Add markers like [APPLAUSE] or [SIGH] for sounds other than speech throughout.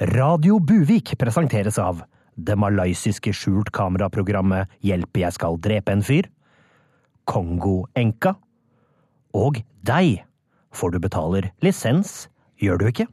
Radio Buvik presenteres av det malaysiske skjult kameraprogrammet Hjelp, jeg skal drepe en fyr, Kongo-enka og deg, for du betaler lisens, gjør du ikke?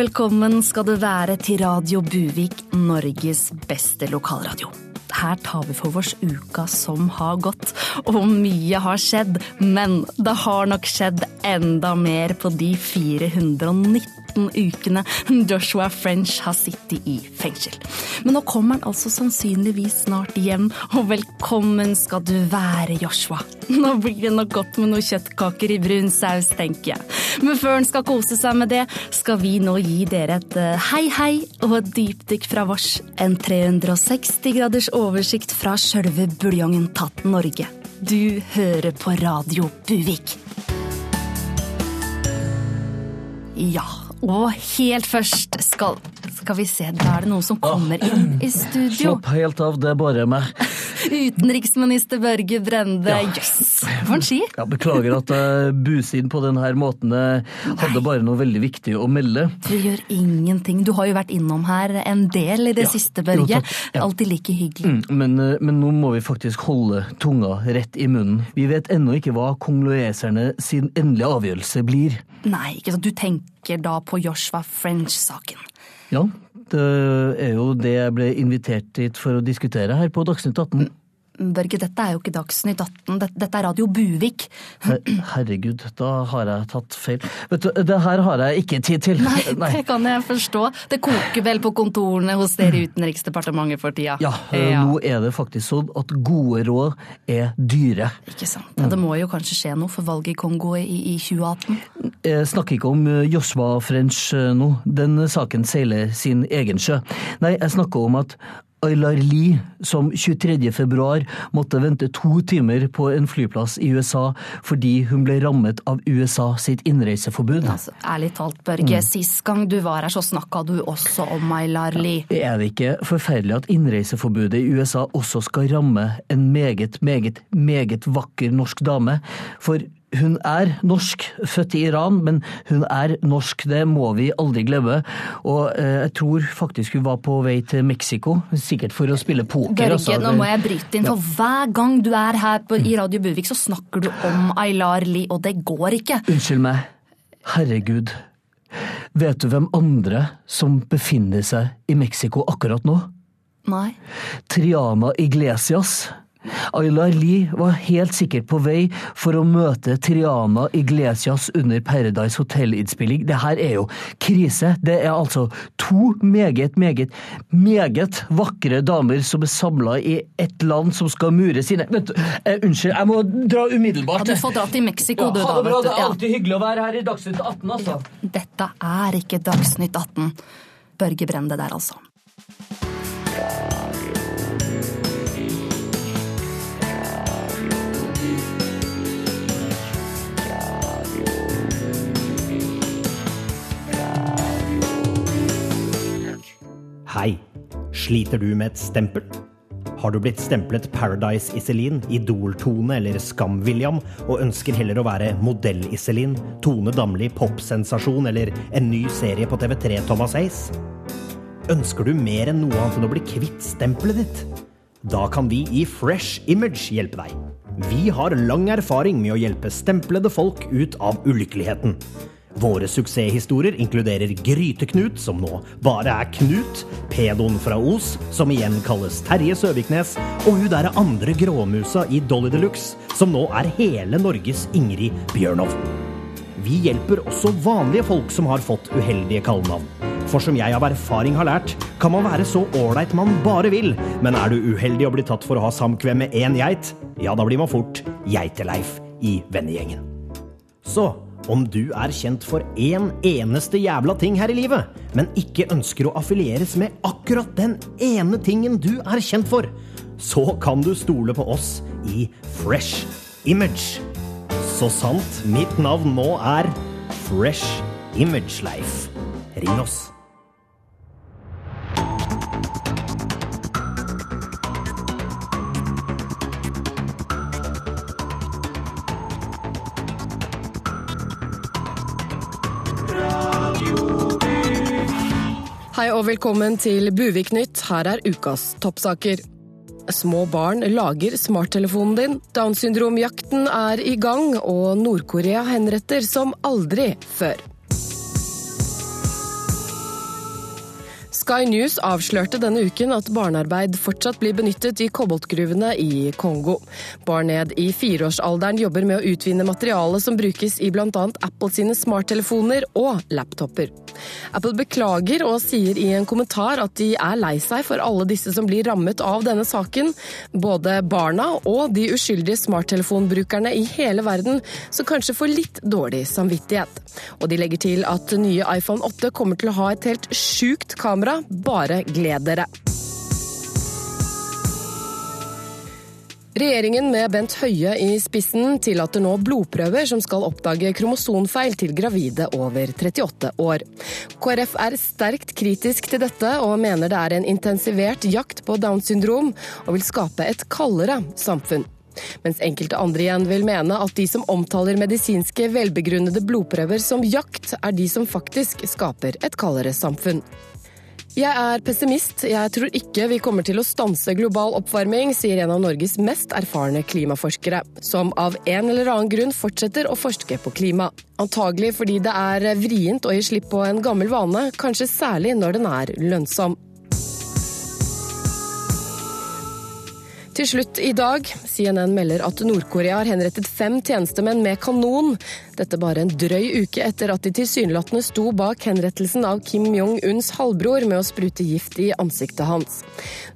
Velkommen skal du være til Radio Buvik, Norges beste lokalradio. Her tar vi for oss uka som har gått, og mye har skjedd. Men det har nok skjedd enda mer på de 419 ukene Joshua French har sittet i fengsel. Men nå kommer han altså sannsynligvis snart hjem, og velkommen skal du være, Joshua. Nå blir det nok godt med noen kjøttkaker i brun saus, tenker jeg. Men før han skal kose seg med det, skal vi nå gi dere et eh, hei hei og et dypdykk fra vårs. En 360 graders oversikt fra sjølve buljongen tatt Norge. Du hører på Radio Buvik. Ja, og helt først skal Skal vi se, da er det noen som kommer inn i studio. Slapp helt av, det er bare meg. [LAUGHS] Utenriksminister Børge Brende. Jøss, yes. for en ski! Ja, beklager at jeg buser inn på denne måten. Jeg hadde bare noe veldig viktig å melde. Du gjør ingenting. Du har jo vært innom her en del i det Ja. siste, Børge. Jo. Ja. Alltid like hyggelig. Mm, Men, eh, men nå må vi faktisk holde tunga rett i munnen. Vi vet ennå ikke hva kongloeserne sin endelige avgjørelse blir. Nei, ikke sant. Du tenker da på Joshua French-saken. Ja, det er jo det jeg ble invitert hit for å diskutere her på Dagsnytt 18. Børge, dette er jo ikke Dagsnytt 18, dette, er Radio Buvik. Herregud, da har jeg tatt feil. Vet du, det her har jeg ikke tid til. Nei, det kan jeg forstå. Det koker vel på kontorene hos dere i Utenriksdepartementet for tida. Ja, ja, nå er det faktisk sånn at gode råd er dyre. Ikke sant. Ja, det må jo kanskje skje noe for valget i Kongo i, i 2018. Jeg snakker ikke om eh, Joshua French eh, nå, den saken seiler sin egen sjø. Nei, jeg snakker om at Aylar Lie, som 23. februar måtte vente to timer på en flyplass i USA fordi hun ble rammet av USA sitt innreiseforbud. Altså, ærlig talt, Børge, sist gang du var her, så snakka du også om Aylar Lie. Er det ikke forferdelig at innreiseforbudet i USA også skal ramme en meget, meget, meget vakker norsk dame? For hun er norsk, født i Iran, men hun er norsk, det må vi aldri glemme. Og eh, jeg tror faktisk hun var på vei til Mexico, sikkert for å spille poker. Børge, altså. nå må jeg bryte inn, for hver gang du er her på, i Radio Buvik, så snakker du om Aylar Lie, og det går ikke. Unnskyld meg. Herregud. Vet du hvem andre som befinner seg i Mexico akkurat nå? Nei. Triana Iglesias. Aylar Lie var helt sikkert på vei for å møte Triana Iglesias under Paradise Hotel-innspilling. Det her er jo krise. Det er altså to meget, meget, meget vakre damer som er samla i ett land som skal mure sine Vent, eh, Unnskyld, jeg må dra umiddelbart. Ja, du får dra til Mexico, Ja, du, da. bra. Det er alltid hyggelig å være her i Dagsnytt 18, altså. Dette er ikke Dagsnytt 18. Børge Brende der, altså. Hei, sliter du med et stempel? Har du blitt stemplet Paradise Iselin, Idol-Tone eller Skam-William, og ønsker heller å være Modell-Iselin, Tone Damli, popsensasjon eller en ny serie på TV3 Thomas Hays? Ønsker du mer enn noe annet enn å bli kvitt stempelet ditt? Da kan vi i Fresh Image hjelpe deg. Vi har lang erfaring med å hjelpe stemplede folk ut av ulykkeligheten. Våre suksesshistorier inkluderer Gryte-Knut, som nå bare er Knut, pedoen fra Os, som igjen kalles Terje Søviknes, og hun derre andre gråmusa i Dolly Deluxe, som nå er hele Norges Ingrid Bjørnov. Vi hjelper også vanlige folk som har fått uheldige kallenavn. For som jeg av erfaring har lært, kan man være så ålreit man bare vil, men er du uheldig og blir tatt for å ha samkvem med én geit, ja, da blir man fort Geiteleif i vennegjengen. Så om du er kjent for én eneste jævla ting her i livet, men ikke ønsker å affilieres med akkurat den ene tingen du er kjent for, så kan du stole på oss i Fresh Image. Så sant mitt navn nå er Fresh Image Life. Ring oss. Hei og velkommen til Buvik-nytt. Her er ukas toppsaker. Små barn lager smarttelefonen din. Down syndrom-jakten er i gang, og Nord-Korea henretter som aldri før. Sky News avslørte denne uken at barnearbeid fortsatt blir benyttet i koboltgruvene i Kongo. Barn ned i fireårsalderen jobber med å utvinne materiale som brukes i bl.a. Apple sine smarttelefoner og laptoper. Apple beklager og sier i en kommentar at de er lei seg for alle disse som blir rammet av denne saken. Både barna og de uskyldige smarttelefonbrukerne i hele verden som kanskje får litt dårlig samvittighet. Og de legger til at nye iPhone 8 kommer til å ha et helt sjukt kamera. Bare gled dere. Regjeringen med Bent Høie i spissen tillater nå blodprøver som skal oppdage kromosonfeil til gravide over 38 år. KrF er sterkt kritisk til dette og mener det er en intensivert jakt på Downs syndrom og vil skape et kaldere samfunn. Mens enkelte andre igjen vil mene at de som omtaler medisinske velbegrunnede blodprøver som jakt, er de som faktisk skaper et kaldere samfunn. Jeg er pessimist. Jeg tror ikke vi kommer til å stanse global oppvarming, sier en av Norges mest erfarne klimaforskere, som av en eller annen grunn fortsetter å forske på klima. Antagelig fordi det er vrient å gi slipp på en gammel vane, kanskje særlig når den er lønnsom. Til slutt i dag, CNN melder at Nord-Korea har henrettet fem tjenestemenn med kanon. Dette bare en drøy uke etter at de tilsynelatende sto bak henrettelsen av Kim Jong-uns halvbror med å sprute gift i ansiktet hans.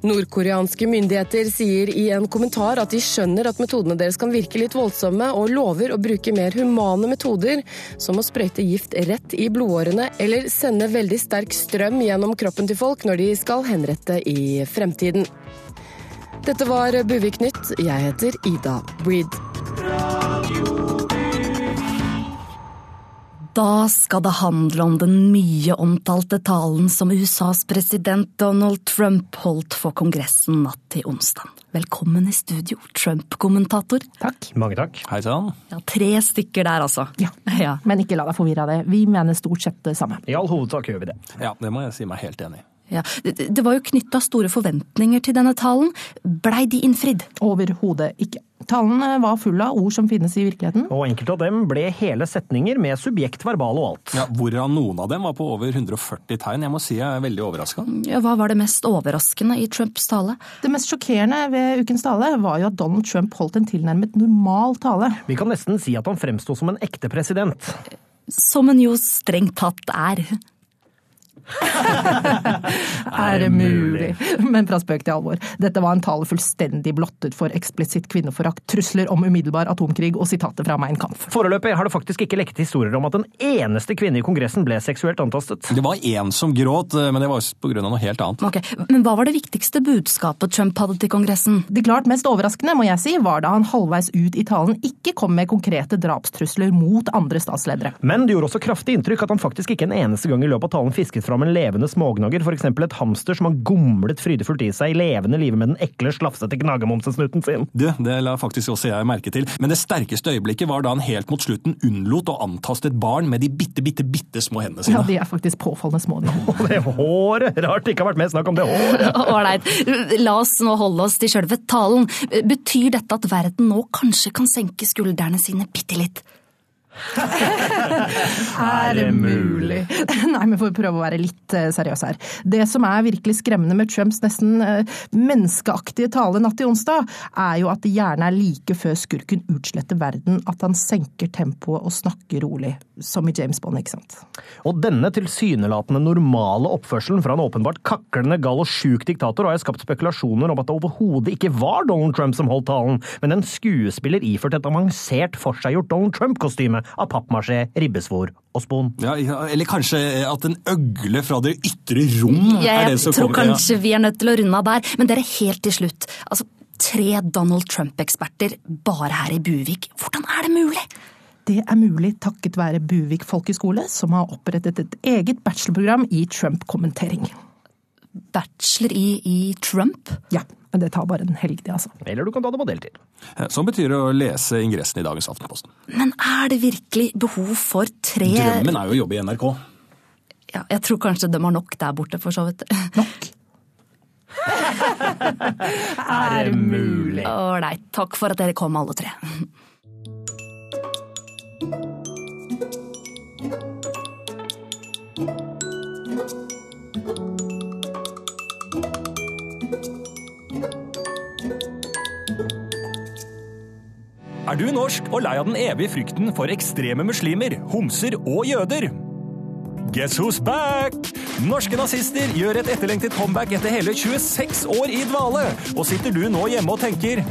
Nordkoreanske myndigheter sier i en kommentar at de skjønner at metodene deres kan virke litt voldsomme, og lover å bruke mer humane metoder, som å sprøyte gift rett i blodårene eller sende veldig sterk strøm gjennom kroppen til folk når de skal henrette i fremtiden. Dette var Buvik Nytt. Jeg heter Ida Breed. Da skal det handle om den mye omtalte talen som USAs president Donald Trump holdt for Kongressen natt til onsdag. Velkommen i studio, Trump-kommentator. Takk. Mange takk. Hei sann. Ja, tre stykker der, altså. Ja. ja. Men ikke la deg forvirre av det. Vi mener stort sett det samme. I all hovedsak gjør vi det. Ja, det må jeg si meg helt enig i. Ja, det, det var jo knytta store forventninger til denne talen. Blei de innfridd? Overhodet ikke. Talen var full av ord som finnes i virkeligheten. Og enkelte av dem ble hele setninger med subjekt, verbal og alt. Ja, Hvorav noen av dem var på over 140 tegn. Jeg må si jeg er veldig overraska. Ja, hva var det mest overraskende i Trumps tale? Det mest sjokkerende ved ukens tale var jo at Donald Trump holdt en tilnærmet normal tale. Vi kan nesten si at han fremsto som en ekte president. Som en jo strengt tatt er. [LAUGHS] er det mulig? Men fra spøk til alvor. Dette var en tale fullstendig blottet for eksplisitt kvinneforakt, trusler om umiddelbar atomkrig og sitater fra Mein Kampf. Foreløpig har det faktisk ikke lekket historier om at en eneste kvinne i Kongressen ble seksuelt antastet. Det var én som gråt, men det var på grunn av noe helt annet. Okay. Men hva var det viktigste budskapet Trump hadde til Kongressen? Det klart mest overraskende, må jeg si, var da han halvveis ut i talen ikke kom med konkrete drapstrusler mot andre statsledere. Men det gjorde også kraftig inntrykk at han faktisk ikke en eneste gang i løpet av talen fisket fram en levende smågnager, f.eks. et hamster som har gomlet frydefullt i seg i levende live med den ekle, slafsete gnagemomsesnuten sin. Du, det la faktisk også jeg merke til. Men det sterkeste øyeblikket var da han helt mot slutten unnlot å antaste et barn med de bitte, bitte, bitte små hendene sine. Ja, de er faktisk påfallende små, de. [LAUGHS] Og det håret! Rart det ikke har vært mer snakk om det håret. [LAUGHS] Ålreit, la oss nå holde oss til sjølve talen. Betyr dette at verden nå kanskje kan senke skuldrene sine bitte litt? Er det mulig? [LAUGHS] Nei, men for å prøve å være litt eh, seriøs her. Det som er virkelig skremmende med Trumps nesten eh, menneskeaktige tale natt til onsdag, er jo at det gjerne er like før skurken utsletter verden at han senker tempoet og snakker rolig. Som i James Bond, ikke sant. Og denne tilsynelatende normale oppførselen fra en åpenbart kaklende, gal og sjuk diktator har jeg skapt spekulasjoner om at det overhodet ikke var Donald Trump som holdt talen, men en skuespiller iført et avansert forseggjort Donald Trump-kostyme av pappmasjé, ribbesvor og spon. Ja, eller kanskje at en øgle fra det ytre rom er det som kommer Jeg tror kanskje kanskje vi er nødt til å runde av der, men dere helt til slutt. Altså, tre Donald Trump-eksperter bare her i Buvik. Hvordan er det mulig? Det er mulig takket være Buvik folkeskole, som har opprettet et eget bachelorprogram i Trump-kommentering. Bachelor i, i Trump? Ja, men det tar bare en helg, det, altså. Eller du kan ta det på deltid. Som betyr å lese ingressen i dagens Aftenposten. Men er det virkelig behov for tre Drømmen er jo å jobbe i NRK. Ja, jeg tror kanskje de har nok der borte, for så vidt. Nok? [LAUGHS] Er det mulig? Ålreit, takk for at dere kom, alle tre. Er du norsk og lei av den evige frykten for ekstreme muslimer, homser og jøder? Guess who's back? Norske nazister gjør et etterlengtet comeback etter hele 26 år i dvale. Og sitter du nå hjemme og tenker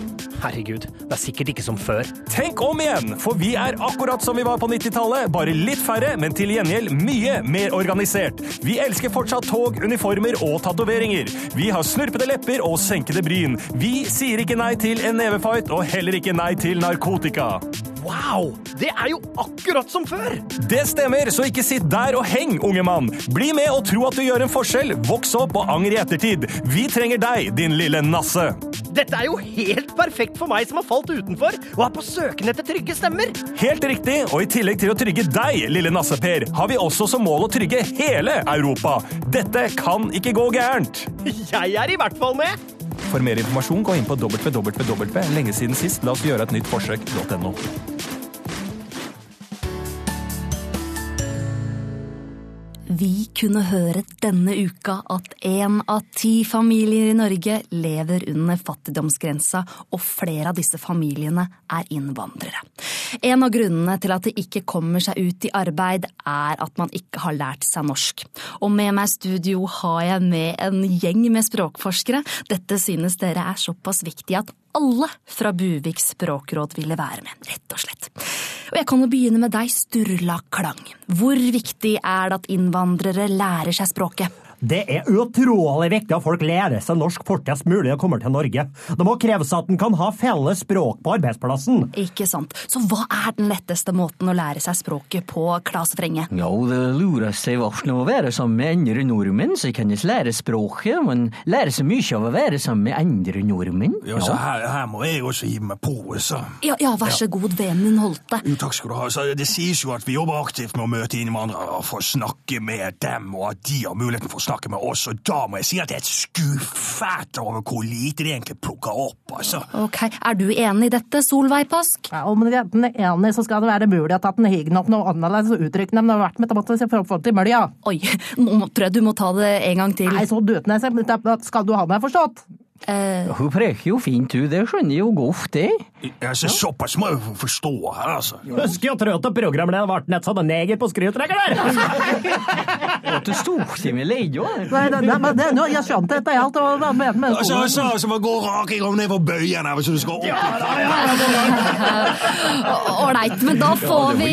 Herregud, det er sikkert ikke som før. Tenk om igjen, for vi er akkurat som vi var på 90-tallet, bare litt færre, men til gjengjeld mye mer organisert. Vi elsker fortsatt tog, uniformer og tatoveringer. Vi har snurpede lepper og senkede bryn. Vi sier ikke nei til en nevefight, og heller ikke nei til narkotika. Wow! Det er jo akkurat som før! Det stemmer, så ikke sitt der og heng, unge mann. Bli med og tro at du gjør en forskjell. Voks opp og angr i ettertid. Vi trenger deg, din lille nasse. Dette er jo helt perfekt for meg som har falt utenfor og er på søken etter trygge stemmer. Helt riktig, og i tillegg til å trygge deg, lille nasseper, har vi også som mål å trygge hele Europa. Dette kan ikke gå gærent. [LAUGHS] Jeg er i hvert fall med! For mer informasjon, gå inn på www. Siden sist. Vi kunne høre denne uka at én av ti familier i Norge lever under fattigdomsgrensa, og flere av disse familiene er innvandrere. En av grunnene til at de ikke kommer seg ut i arbeid, er at man ikke har lært seg norsk. Og med meg i studio har jeg med en gjeng med språkforskere. Dette synes dere er såpass viktig at alle fra Buviks språkråd ville være med, rett og slett. Og jeg kan jo begynne med deg, Sturla Klang. Hvor viktig er det at innvandrere lærer seg språket? Det er utrolig viktig at folk lærer seg norsk fortest mulig og kommer til Norge. Det må kreves at en kan ha felles språk på arbeidsplassen. Ikke sant. Så hva er den letteste måten å lære seg språket på, Klas Frenge? Ja, det lureste er vel å være sammen med andre nordmenn, så kan jeg lære språket. Man lærer så mye av å være sammen med andre nordmenn. Ja, så her, her må jeg også gi meg på. Så. Ja, ja, vær så god, Vemund Holte. Jo, takk skal du ha. Så det sies jo at vi jobber aktivt med å møte innvandrere for å snakke med dem, og at de har muligheten for å snakke med oss, og da må jeg si at jeg er skuffet over hvor lite de egentlig plukker opp, altså. Ok, Er du enig i dette, Solveig Pask? Ja, om den er enig, så skal det være mulig at den har opp noe annerledes uttrykk enn det har vært med til forhold til mølja. Oi, [LAUGHS] nå tror jeg du må ta det en gang til. Nei, så døtnes skal du ha meg forstått. Eh, Hun preker jo fint, hun. Det skjønner jeg jo godt, det. Altså, såpass må jeg forstå her, altså. Husk å trå programmet programlederen ble nett sånn neger på skrytrekker der! [LAUGHS] Du leia. Det, det, men det, nå, jeg skjønte dette alt. Og, med, med Altså, altså, altså, man går raking om ned for bøyen her hvis du skal opp. Ålreit, [LAUGHS] men da får vi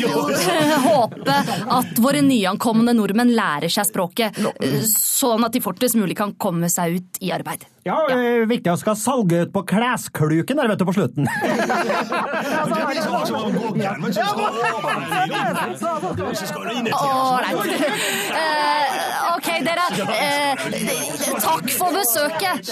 [LAUGHS] håpe at våre nyankomne nordmenn lærer seg språket, sånn at de fortest mulig kan komme seg ut i arbeid. Ja, ja. Eh, viktig å skal salge ut på kleskluken der, vet du, på slutten. Ok, dere. Uh, takk for besøket.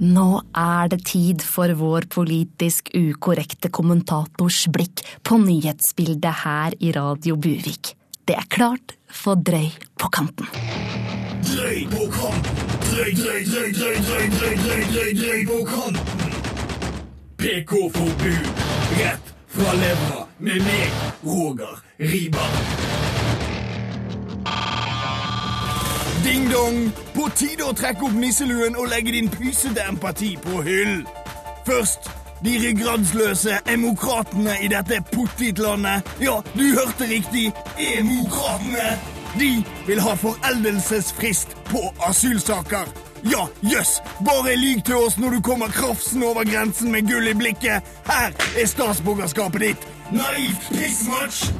Nå er det tid for vår politisk ukorrekte kommentators blikk på nyhetsbildet her i Radio Buvik. Det er klart for drøy på kanten. Drøy på kanten. Drøy, drøy, drøy, drøy, drøy, drøy, drøy, drøy, på kanten. PK-forbud. Rett fra levra. Med meg, Roger Riba. Ding dong! På tide å trekke opp nisseluen og legge din pysete empati på hyll. Først de ryggradsløse emokratene i dette pottitlandet. Ja, du hørte riktig. Emokratene. De vil ha foreldelsesfrist på asylsaker. Ja, jøss! Bare lyg til oss når du kommer krafsen over grensen med gull i blikket. Her er statsborgerskapet ditt. Naivt pissmatch!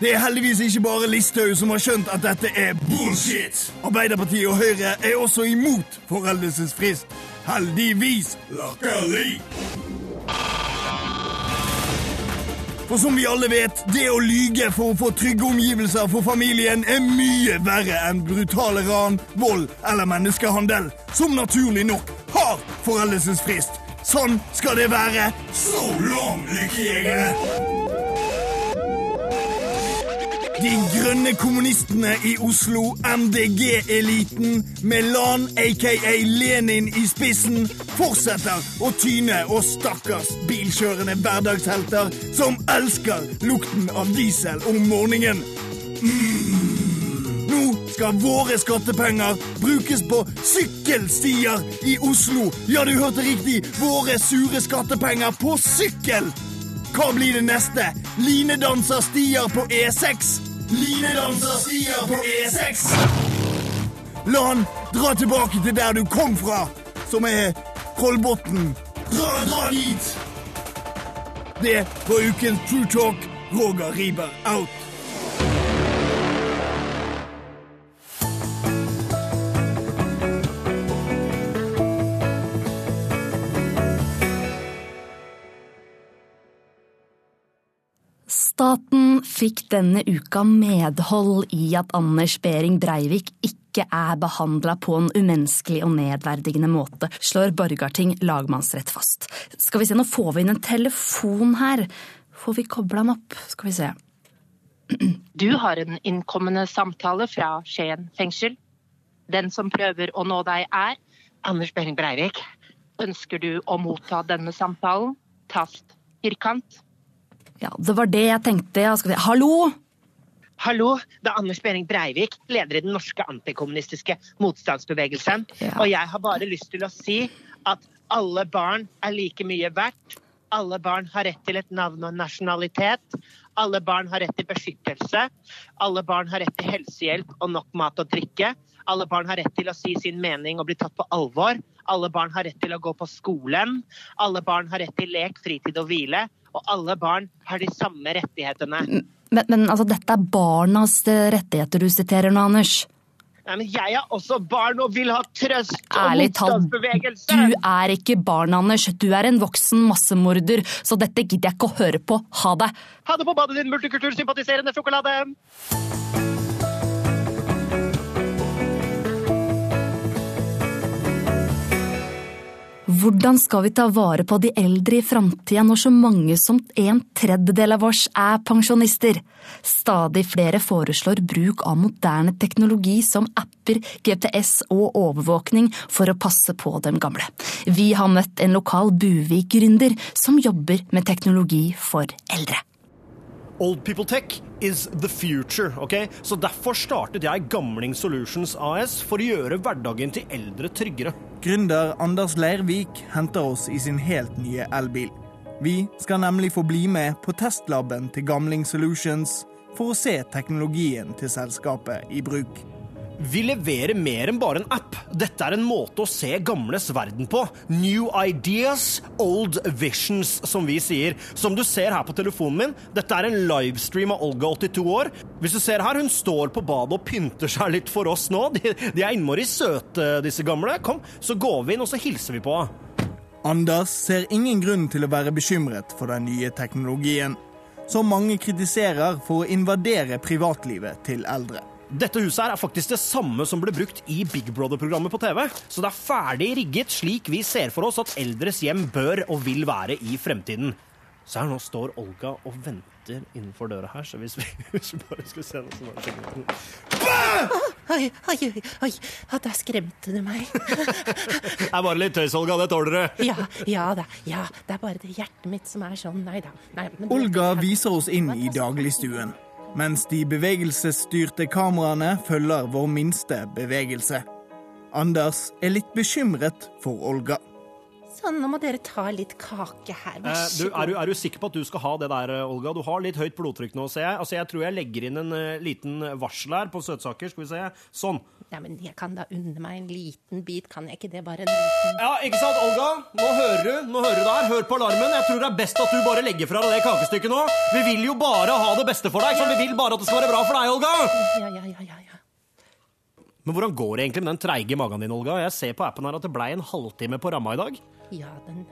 Det er heldigvis ikke bare Listhaug som har skjønt at dette er bullshit. Arbeiderpartiet og Høyre er også imot foreldelsesfrist. Heldigvis. Latterlig. For som vi alle vet, det å lyge for å få trygge omgivelser for familien er mye verre enn brutale ran, vold eller menneskehandel, som naturlig nok har foreldelsesfrist. Sånn skal det være. So long, lykkejegere! De grønne kommunistene i Oslo, MDG-eliten, med Lan, aka Lenin, i spissen, fortsetter å tyne og stakkars bilkjørende hverdagshelter som elsker lukten av diesel om morgenen. Mm. Nå skal våre skattepenger brukes på sykkelstier i Oslo. Ja, du hørte riktig. Våre sure skattepenger på sykkel! Hva blir det neste? Linedanserstier på E6? Linedanserstier på E6? La han dra tilbake til der du kom fra, som er Kolbotn. Dra, dra dit! Det var ukens True Talk. Roger Riber out. Staten fikk denne uka medhold i at Anders Behring Breivik ikke er behandla på en umenneskelig og nedverdigende måte, slår Borgarting lagmannsrett fast. Skal vi se, nå får vi inn en telefon her. Får vi kobla den opp? Skal vi se. [CLEARS THROAT] Du har en innkommende samtale fra Skien fengsel. Den som prøver å nå deg er Anders Behring Breivik. Ønsker du å motta denne samtalen? Tast firkant. Ja, det var det jeg tenkte. Jeg skal si. Hallo! Hallo, det er Anders Behring Breivik, leder i den norske antikommunistiske motstandsbevegelsen. Ja. Og jeg har bare lyst til å si at alle barn er like mye verdt. Alle barn har rett til et navn og nasjonalitet. Alle barn har rett til beskyttelse. Alle barn har rett til helsehjelp og nok mat og drikke. Alle barn har rett til å si sin mening og bli tatt på alvor. Alle barn har rett til å gå på skolen. Alle barn har rett til lek, fritid og hvile. Og alle barn har de samme rettighetene. Men, men altså, dette er barnas eh, rettigheter du siterer nå, Anders. Nei, men jeg er også barn og vil ha trøst og Ærlig talt, motstandsbevegelse. du er ikke barn, Anders. Du er en voksen massemorder, så dette gidder jeg ikke å høre på. Ha det. Ha det på badet, din multikultursympatiserende sjokolade! Hvordan skal vi ta vare på de eldre i framtida når så mange som en tredjedel av oss er pensjonister? Stadig flere foreslår bruk av moderne teknologi som apper, GPS og overvåkning for å passe på dem gamle. Vi har møtt en lokal Buvik-gründer som jobber med teknologi for eldre. Old People Tech is the future, ok? Så derfor startet jeg Gamling Solutions AS for å gjøre hverdagen til eldre tryggere. Gründer Anders Leirvik henter oss i sin helt nye elbil. Vi skal nemlig få bli med på testlaben til Gamling Solutions for å se teknologien til selskapet i bruk. Vi leverer mer enn bare en app. Dette er en måte å se gamles verden på. New ideas, old visions, som vi sier. Som du ser her på telefonen min, dette er en livestream av Olga, 82 år. Hvis du ser her, hun står på badet og pynter seg litt for oss nå. De, de er innmari søte, disse gamle. Kom, så går vi inn, og så hilser vi på henne. Anders ser ingen grunn til å være bekymret for den nye teknologien, som mange kritiserer for å invadere privatlivet til eldre. Dette huset her er faktisk det samme som ble brukt i Big Brother-programmet på TV. Så det er ferdig rigget slik vi ser for oss at eldres hjem bør og vil være i fremtiden. Så her nå står Olga og venter innenfor døra her, så hvis vi, [LAUGHS] hvis vi bare skulle se noe skikkelig Oi, oi, oi, oi. Ja, da skremte du meg. [LAUGHS] Det er bare litt tøys, Olga. Det tåler dere. Ja, ja da. Ja, det er bare det hjertet mitt som er sånn. Nei da. Nei, men- Olga viser oss inn i dagligstuen, mens de bevegelsesstyrte kameraene følger vår minste bevegelse. Anders er litt bekymret for Olga. Sånn, nå må dere ta litt kake her. Vær så god. Eh, er, du, er du sikker på at du skal ha det der, eh, Olga? Du har litt høyt blodtrykk nå, ser jeg. Altså, jeg tror jeg legger inn en uh, liten varsel her på søtsaker. Skal vi se. Sånn. Ja, men jeg kan da unne meg en liten bit, kan jeg ikke det? Bare en liten Ja, ikke sant, Olga? Nå hører du Nå hører du der. Hør på alarmen. Jeg tror det er best at du bare legger fra deg det kakestykket nå. Vi vil jo bare ha det beste for deg, så vi vil bare at det skal være bra for deg, Olga. Ja, ja, ja, ja. ja. Men hvordan går det egentlig med den treige magen din, Olga? Jeg ser på appen her at det blei en halvtime på ramma i dag. Ja, den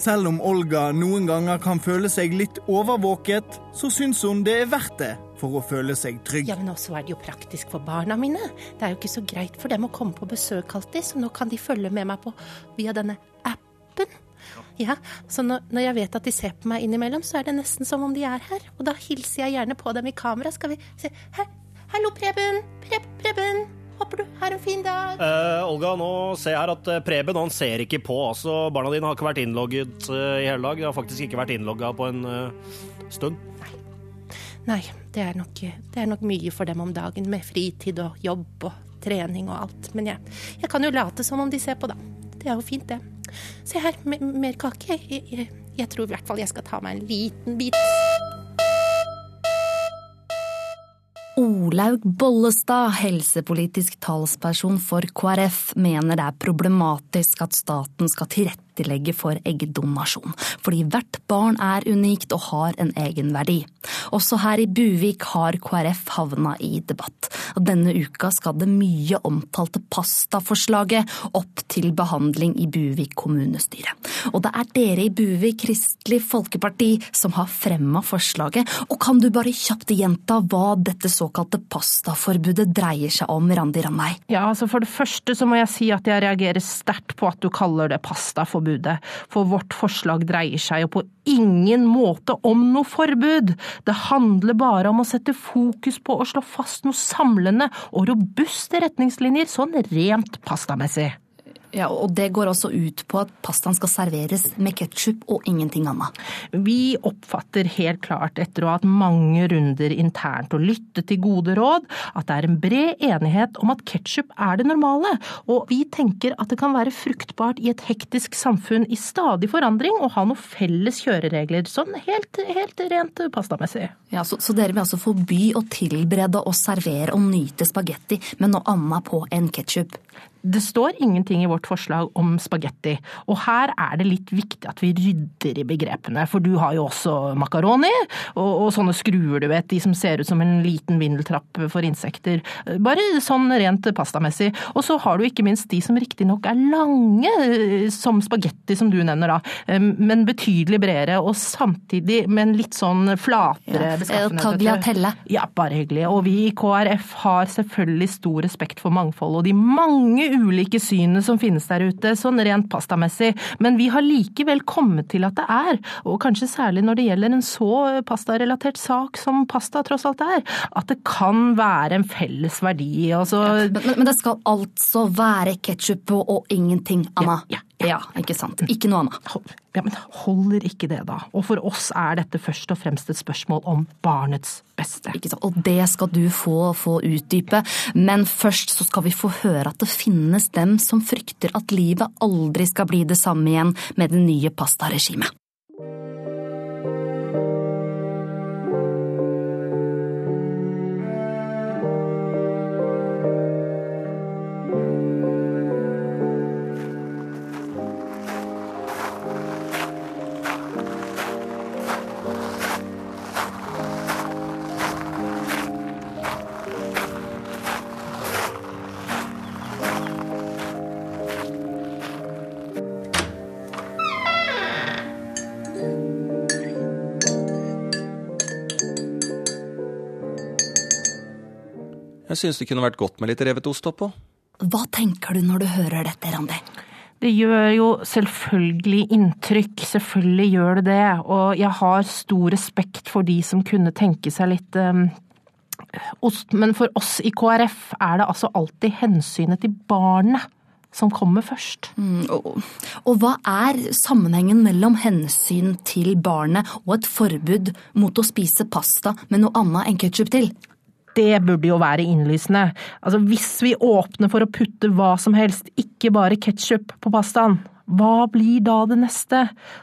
Selv om Olga noen ganger kan føle seg litt overvåket, så syns hun det er verdt det for å føle seg trygg. Ja, men også er det jo praktisk for barna mine. Det er jo ikke så greit for dem å komme på besøk alltid, så nå kan de følge med meg på via denne appen. Ja, så når, når jeg vet at de ser på meg innimellom, så er det nesten som om de er her. Og da hilser jeg gjerne på dem i kamera. Skal vi se Hallo, Preben! Pre, Preben! Håper du har en fin dag. Uh, Olga, nå ser jeg her at eh, Preben han ser ikke på. altså Barna dine har ikke vært innlogget uh, i hele dag. De har faktisk ikke vært innlogga på en uh, stund. Nei, det er, nok, det er nok mye for dem om dagen, med fritid og jobb og trening og alt. Men jeg, jeg kan jo late som om de ser på, da. Det er jo fint, det. Se her, mer kake. Jeg, jeg, jeg tror i hvert fall jeg skal ta meg en liten bit. Olaug Bollestad, helsepolitisk talsperson for KrF, mener det er problematisk at staten skal tilrettelegge for eggdonasjon, fordi hvert barn er unikt og har en egenverdi. Også her i Buvik har KrF havna i debatt. Og denne uka skal det mye omtalte pastaforslaget opp til behandling i Buvik kommunestyre. Og det er dere i Buvik Kristelig Folkeparti som har fremma forslaget. Og kan du bare kjapt gjenta hva dette såkalte pastaforbudet dreier seg om, Randi Randei? Ja, altså For det første så må jeg si at jeg reagerer sterkt på at du kaller det pastaforbudet. For vårt forslag dreier seg jo på ingen måte om noe forbud. Det handler bare om å sette fokus på å slå fast noe samlende og robuste retningslinjer, sånn rent pastamessig. Ja, og det går også ut på at pastaen skal serveres med ketsjup og ingenting annet. Vi oppfatter helt klart, etter å ha hatt mange runder internt og lyttet til gode råd, at det er en bred enighet om at ketsjup er det normale, og vi tenker at det kan være fruktbart i et hektisk samfunn i stadig forandring å ha noen felles kjøreregler, sånn helt, helt rent pastamessig. Ja, så, så dere vil altså forby å tilberede og servere og nyte spagetti med noe annet på enn ketsjup? Det står ingenting i vårt forslag om spagetti, og her er det litt viktig at vi rydder i begrepene, for du har jo også makaroni, og, og sånne skruer, du vet, de som ser ut som en liten vindeltrapp for insekter. Bare sånn rent pastamessig. Og så har du ikke minst de som riktignok er lange, som spagetti, som du nevner da, men betydelig bredere, og samtidig med en litt sånn flatere Ja, beskaffenhet. tagliatelle. Ja, bare hyggelig. Og vi i KrF har selvfølgelig stor respekt for mangfold og de mange ulike synene som finnes der ute, sånn rent pastamessig. Men vi har likevel kommet til at det er, og kanskje særlig når det gjelder en så pastarelatert sak som pasta tross alt er, at det kan være en felles verdi. Altså, Men, men, men det skal altså være ketsjup og ingenting annet? Ja, ja, ikke sant. Ikke noe annet. Ja, men holder ikke det, da? Og for oss er dette først og fremst et spørsmål om barnets beste. Ikke sant? Og det skal du få, få utdype. Men først så skal vi få høre at det finnes dem som frykter at livet aldri skal bli det samme igjen med det nye pastaregimet. Syns det kunne vært godt med litt revet ost oppå. Hva tenker du når du hører dette, Randi? Det gjør jo selvfølgelig inntrykk, selvfølgelig gjør det det. Og jeg har stor respekt for de som kunne tenke seg litt um, ost. Men for oss i KrF er det altså alltid hensynet til barnet som kommer først. Mm, og, og hva er sammenhengen mellom hensyn til barnet og et forbud mot å spise pasta med noe annet enn ketsjup til? Det burde jo være innlysende. Altså, hvis vi åpner for å putte hva som helst, ikke bare ketsjup på pastaen, hva blir da det neste?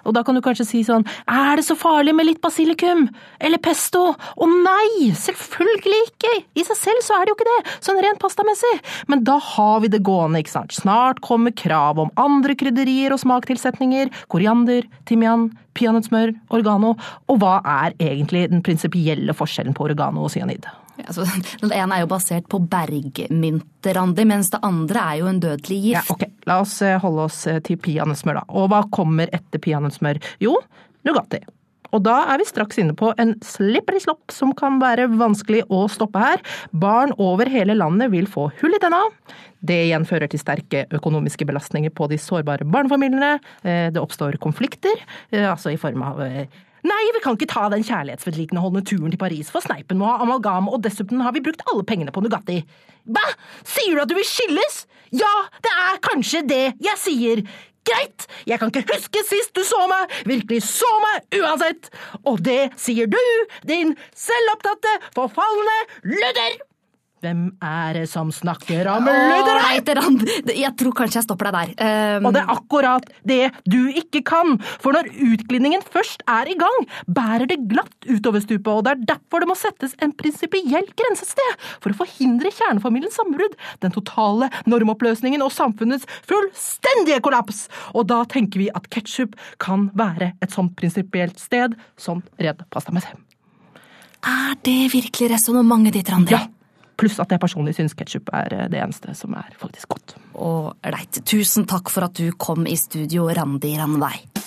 Og da kan du kanskje si sånn, er det så farlig med litt basilikum? Eller pesto? Å nei, selvfølgelig ikke! I seg selv så er det jo ikke det, sånn rent pastamessig. Men da har vi det gående, ikke sant. Snart kommer krav om andre krydderier og smaktilsetninger, koriander, timian, peanøttsmør, oregano. Og hva er egentlig den prinsipielle forskjellen på oregano og cyanid? Altså, [LAUGHS] den ene er jo basert på bergmynter, Randi, mens det andre er jo en dødelig gift. Ja, ok, La oss eh, holde oss eh, til peanøttsmør, da. Og hva kommer etter peanøttsmør? Jo, Nugatti. Og da er vi straks inne på en slippery slopp som kan være vanskelig å stoppe her. Barn over hele landet vil få hull i tenna. Det igjen fører til sterke økonomiske belastninger på de sårbare barnefamiliene. Eh, Det oppstår konflikter, altså i form av Nei, vi kan ikke ta den kjærlighetsvedlikeholdende turen til Paris, for Sneipen må ha amalgam, og dessuten har vi brukt alle pengene på Nugatti. Hva? Sier du at du vil skilles? Ja, det er kanskje det jeg sier. Greit, jeg kan ikke huske sist du så meg, virkelig så meg uansett. Og det sier du, din selvopptatte, forfalne ludder! Hvem er det som snakker om ludder her? Ålreit, Jeg tror kanskje jeg stopper deg der. Um, Og det er akkurat det du ikke kan, for når utglidningen først er i gang, bærer det glatt utover stupet, og det er derfor det må settes en prinsipiell grensested for å forhindre kjernefamiliens sammenbrudd, den totale normoppløsningen og samfunnets fullstendige kollaps. Og da tenker vi at ketsjup kan være et sånt prinsipielt sted, sånn redd seg. Er det virkelig resonnementet ditt, Randi? Ja. Pluss at jeg personlig syns ketsjup er eh, det eneste som er faktisk godt. Ålreit. Tusen takk for at du kom i studio, Randi Randvei.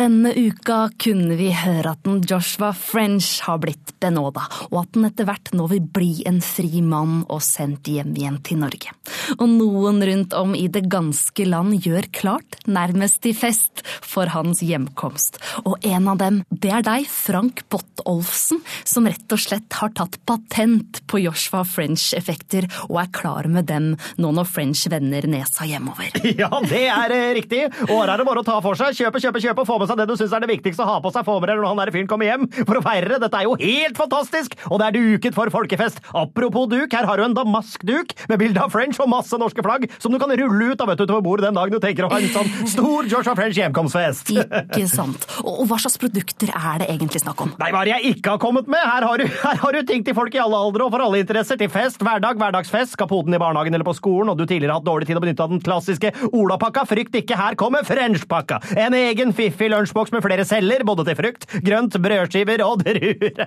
Denne uka kunne vi høre at den Joshua French har blitt benåda, og at den etter hvert nå vil bli en fri mann og sendt hjem igjen til Norge. Og noen rundt om i det ganske land gjør klart, nærmest til fest, for hans hjemkomst. Og en av dem, det er deg, Frank Bott-Olfsen, som rett og slett har tatt patent på Joshua French-effekter, og er klar med dem nå når French vender nesa hjemover. [LAUGHS] Ja, det er eh, riktig. Og her er det bare å ta for seg. Kjøpe, kjøpe, kjøpe. Få med seg det du syns er det viktigste å ha på seg. Få med deg når han der fyren kommer hjem for å feire det. Dette er jo helt fantastisk! Og det er duket for folkefest. Apropos duk, her har du en damaskduk med bilde av French og masse norske flagg som du kan rulle ut av vet du, utover bordet den dagen du tenker å ha en sånn stor Joshua French hjemkomstfest. Ikke sant. Og hva slags produkter er det egentlig snakk om? Nei, hva er det jeg ikke har kommet med? Her har, du, her har du ting til folk i alle aldre og for alle interesser. Til fest, hverdag, hverdagsfest, skal poden i barnehagen eller på skolen, og du tidligere har hatt dårlig tid å benytte av den klassiske olapakka. Frykt ikke, her kommer French-pakka. En egen fiffig lunsjboks med flere celler, både til frukt, grønt, brødskiver og druer. [LAUGHS]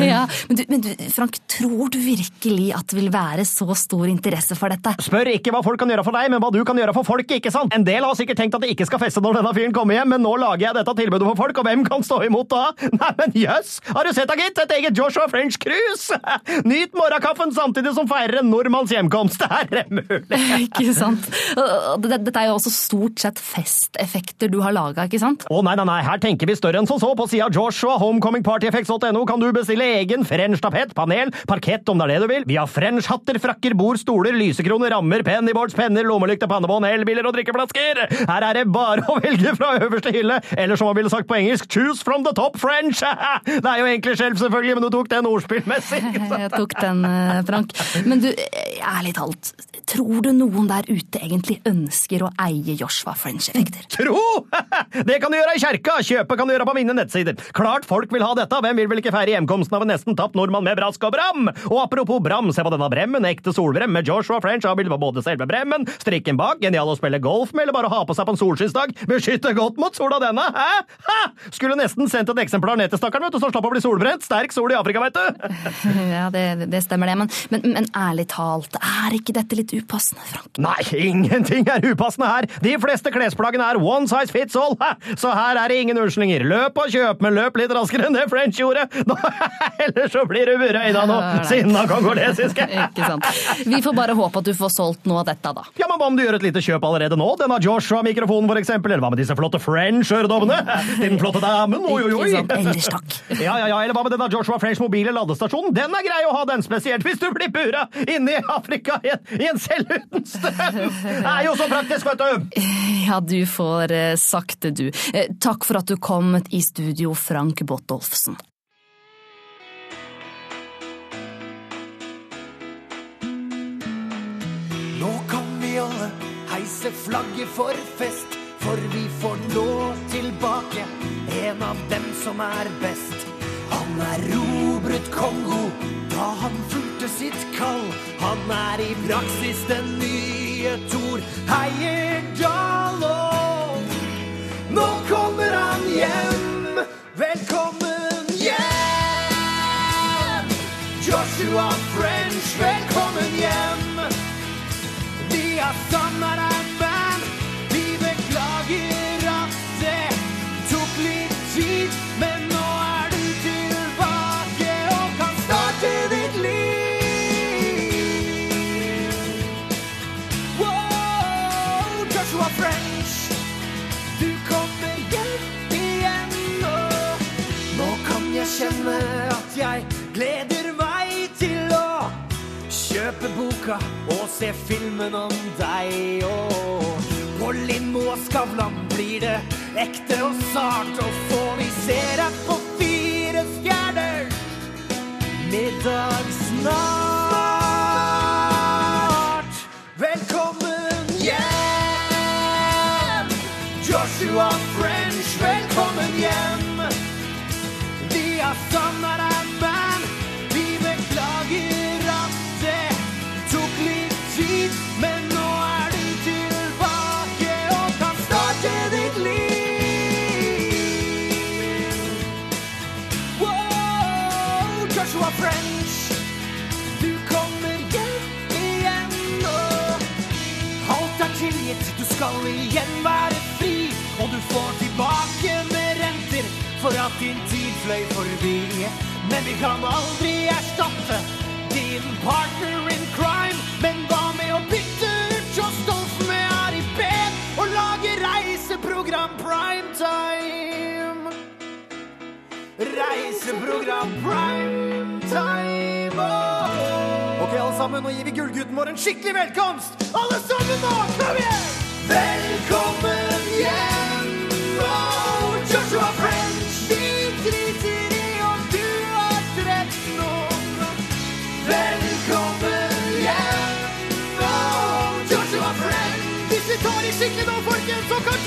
Ja, men du, men du, Frank, tror du virkelig at det vil være så stor interesse for dette? Spør ikke hva folk kan gjøre for deg, men hva du kan gjøre for folket, ikke sant? En del har sikkert tenkt at de ikke skal feste når denne fyren kommer hjem, men nå lager jeg dette tilbudet for folk, og hvem kan stå imot da? [LAUGHS] Nei, men jøss! Har du sett da, gitt? Et eget Joshua French cruise! [LAUGHS] Nyt morgenkaffen samtidig som feirer en nordmanns hjemkomst. Det er mulig! Ikke sant? Dette er jo også stort sett festeffekter du har laga, ikke sant? Å nei, nei, nei, her tenker vi større enn som så. På sida Joshua homecomingpartyeffects.no kan du bestille egen French-tapett, panel, parkett om det er det du vil. Vi har French-hatter, frakker, bord, stoler, lysekroner, rammer, pennyboards, penner, lommelykter, pannebånd, elbiler og drikkeflasker. Her er det bare å [LAUGHS] velge fra øverste hylle, eller som man ville sagt på engelsk, choose from the top French. [LAUGHS] Det er jo egentlig skjelv, selvfølgelig, men du tok den ordspillmessig. [LAUGHS] Jeg tok den, eh, Frank. Men du, ærlig talt, tror du noen der ute egentlig ønsker å eie Joshua French-effekter? Tro! [LAUGHS] Det kan du gjøre i kjerka, kjøpe kan du gjøre på mine nettsider. Klart folk vil ha dette, hvem vil vel ikke feire hjemkomsten av en nesten tapt nordmann med brask og bram? Og apropos bram, se på denne bremmen, ekte solbrem med Joshua French har bilde på både selve bremmen, strikken bak, genial å spille golf med, eller bare ha på seg på en solskinnsdag, beskytte godt mot sola denne, hæ? Hæ? Skulle nesten sendt et eksemplar ned til stakkaren, vet du, så slapp å bli solbrent, sterk sol i Afrika, vet du. [LAUGHS] Ja, det, det stemmer det, men, men, men ærlig talt, er ikke dette litt upassende, Frank? Nei, ingenting er upassende her. De fleste klesplaggene er one size fits all, så her er det ingen unnskyldninger. Løp og kjøp, men løp litt raskere enn det French gjorde. [LAUGHS] Nå, ellers så blir du burøyda nå, sinna kongolesiske. [LAUGHS] Ikke sant. Vi får bare håpe at du får solgt noe av dette, da. Ja, men Hva om du gjør et lite kjøp allerede nå? Denne Joshua-mikrofonen, for eksempel. Eller hva med disse flotte French-øredobbene? Den flotte damen, oi, oi, oi. Ellers takk. [LAUGHS] Ja, ja, ja, eller hva med denne Joshua French mobile ladestasjonen? Den er grei å ha, den, spesielt hvis du blir bura inne i Afrika i en, i en celle uten strøm! Det er jo så praktisk, vet du! Ja, du får eh, sagt det, du. Eh, takk for at du kom i studio, Frank Botolfsen. Nå kan vi alle heise flagget for fest, for vi får nå tilbake en av dem som er best. Han erobret Kongo da han fulgte sitt kall. Han er i praksis den nye Thor Heyerdahl. Og nå kommer han hjem. Velkommen hjem! Joshua French, boka og se filmen om deg. Og på Lindmo og Skavlan blir det ekte og sart. Og får vi se deg på fire stjerner middag snart. Velkommen hjem! Joshua French, velkommen hjem! Vi har savna skal igjen være fri, og du får tilbake med renter for at din tid fløy forbi. Men vi kan aldri erstatte din partner in crime. Men hva med å bytte ut Joss Dolph med Ari Behn og lage reiseprogram primetime? Reiseprogram primetime. Oh. Ok, alle sammen, nå gir vi gullgutten vår en skikkelig velkomst. Alle sammen nå, kom igjen! Velkommen hjem! Joshua French, vi driter i om du har drept noen. Velkommen hjem! Joshua French. Hvis vi tar i skikkelig nå, folkens, så kan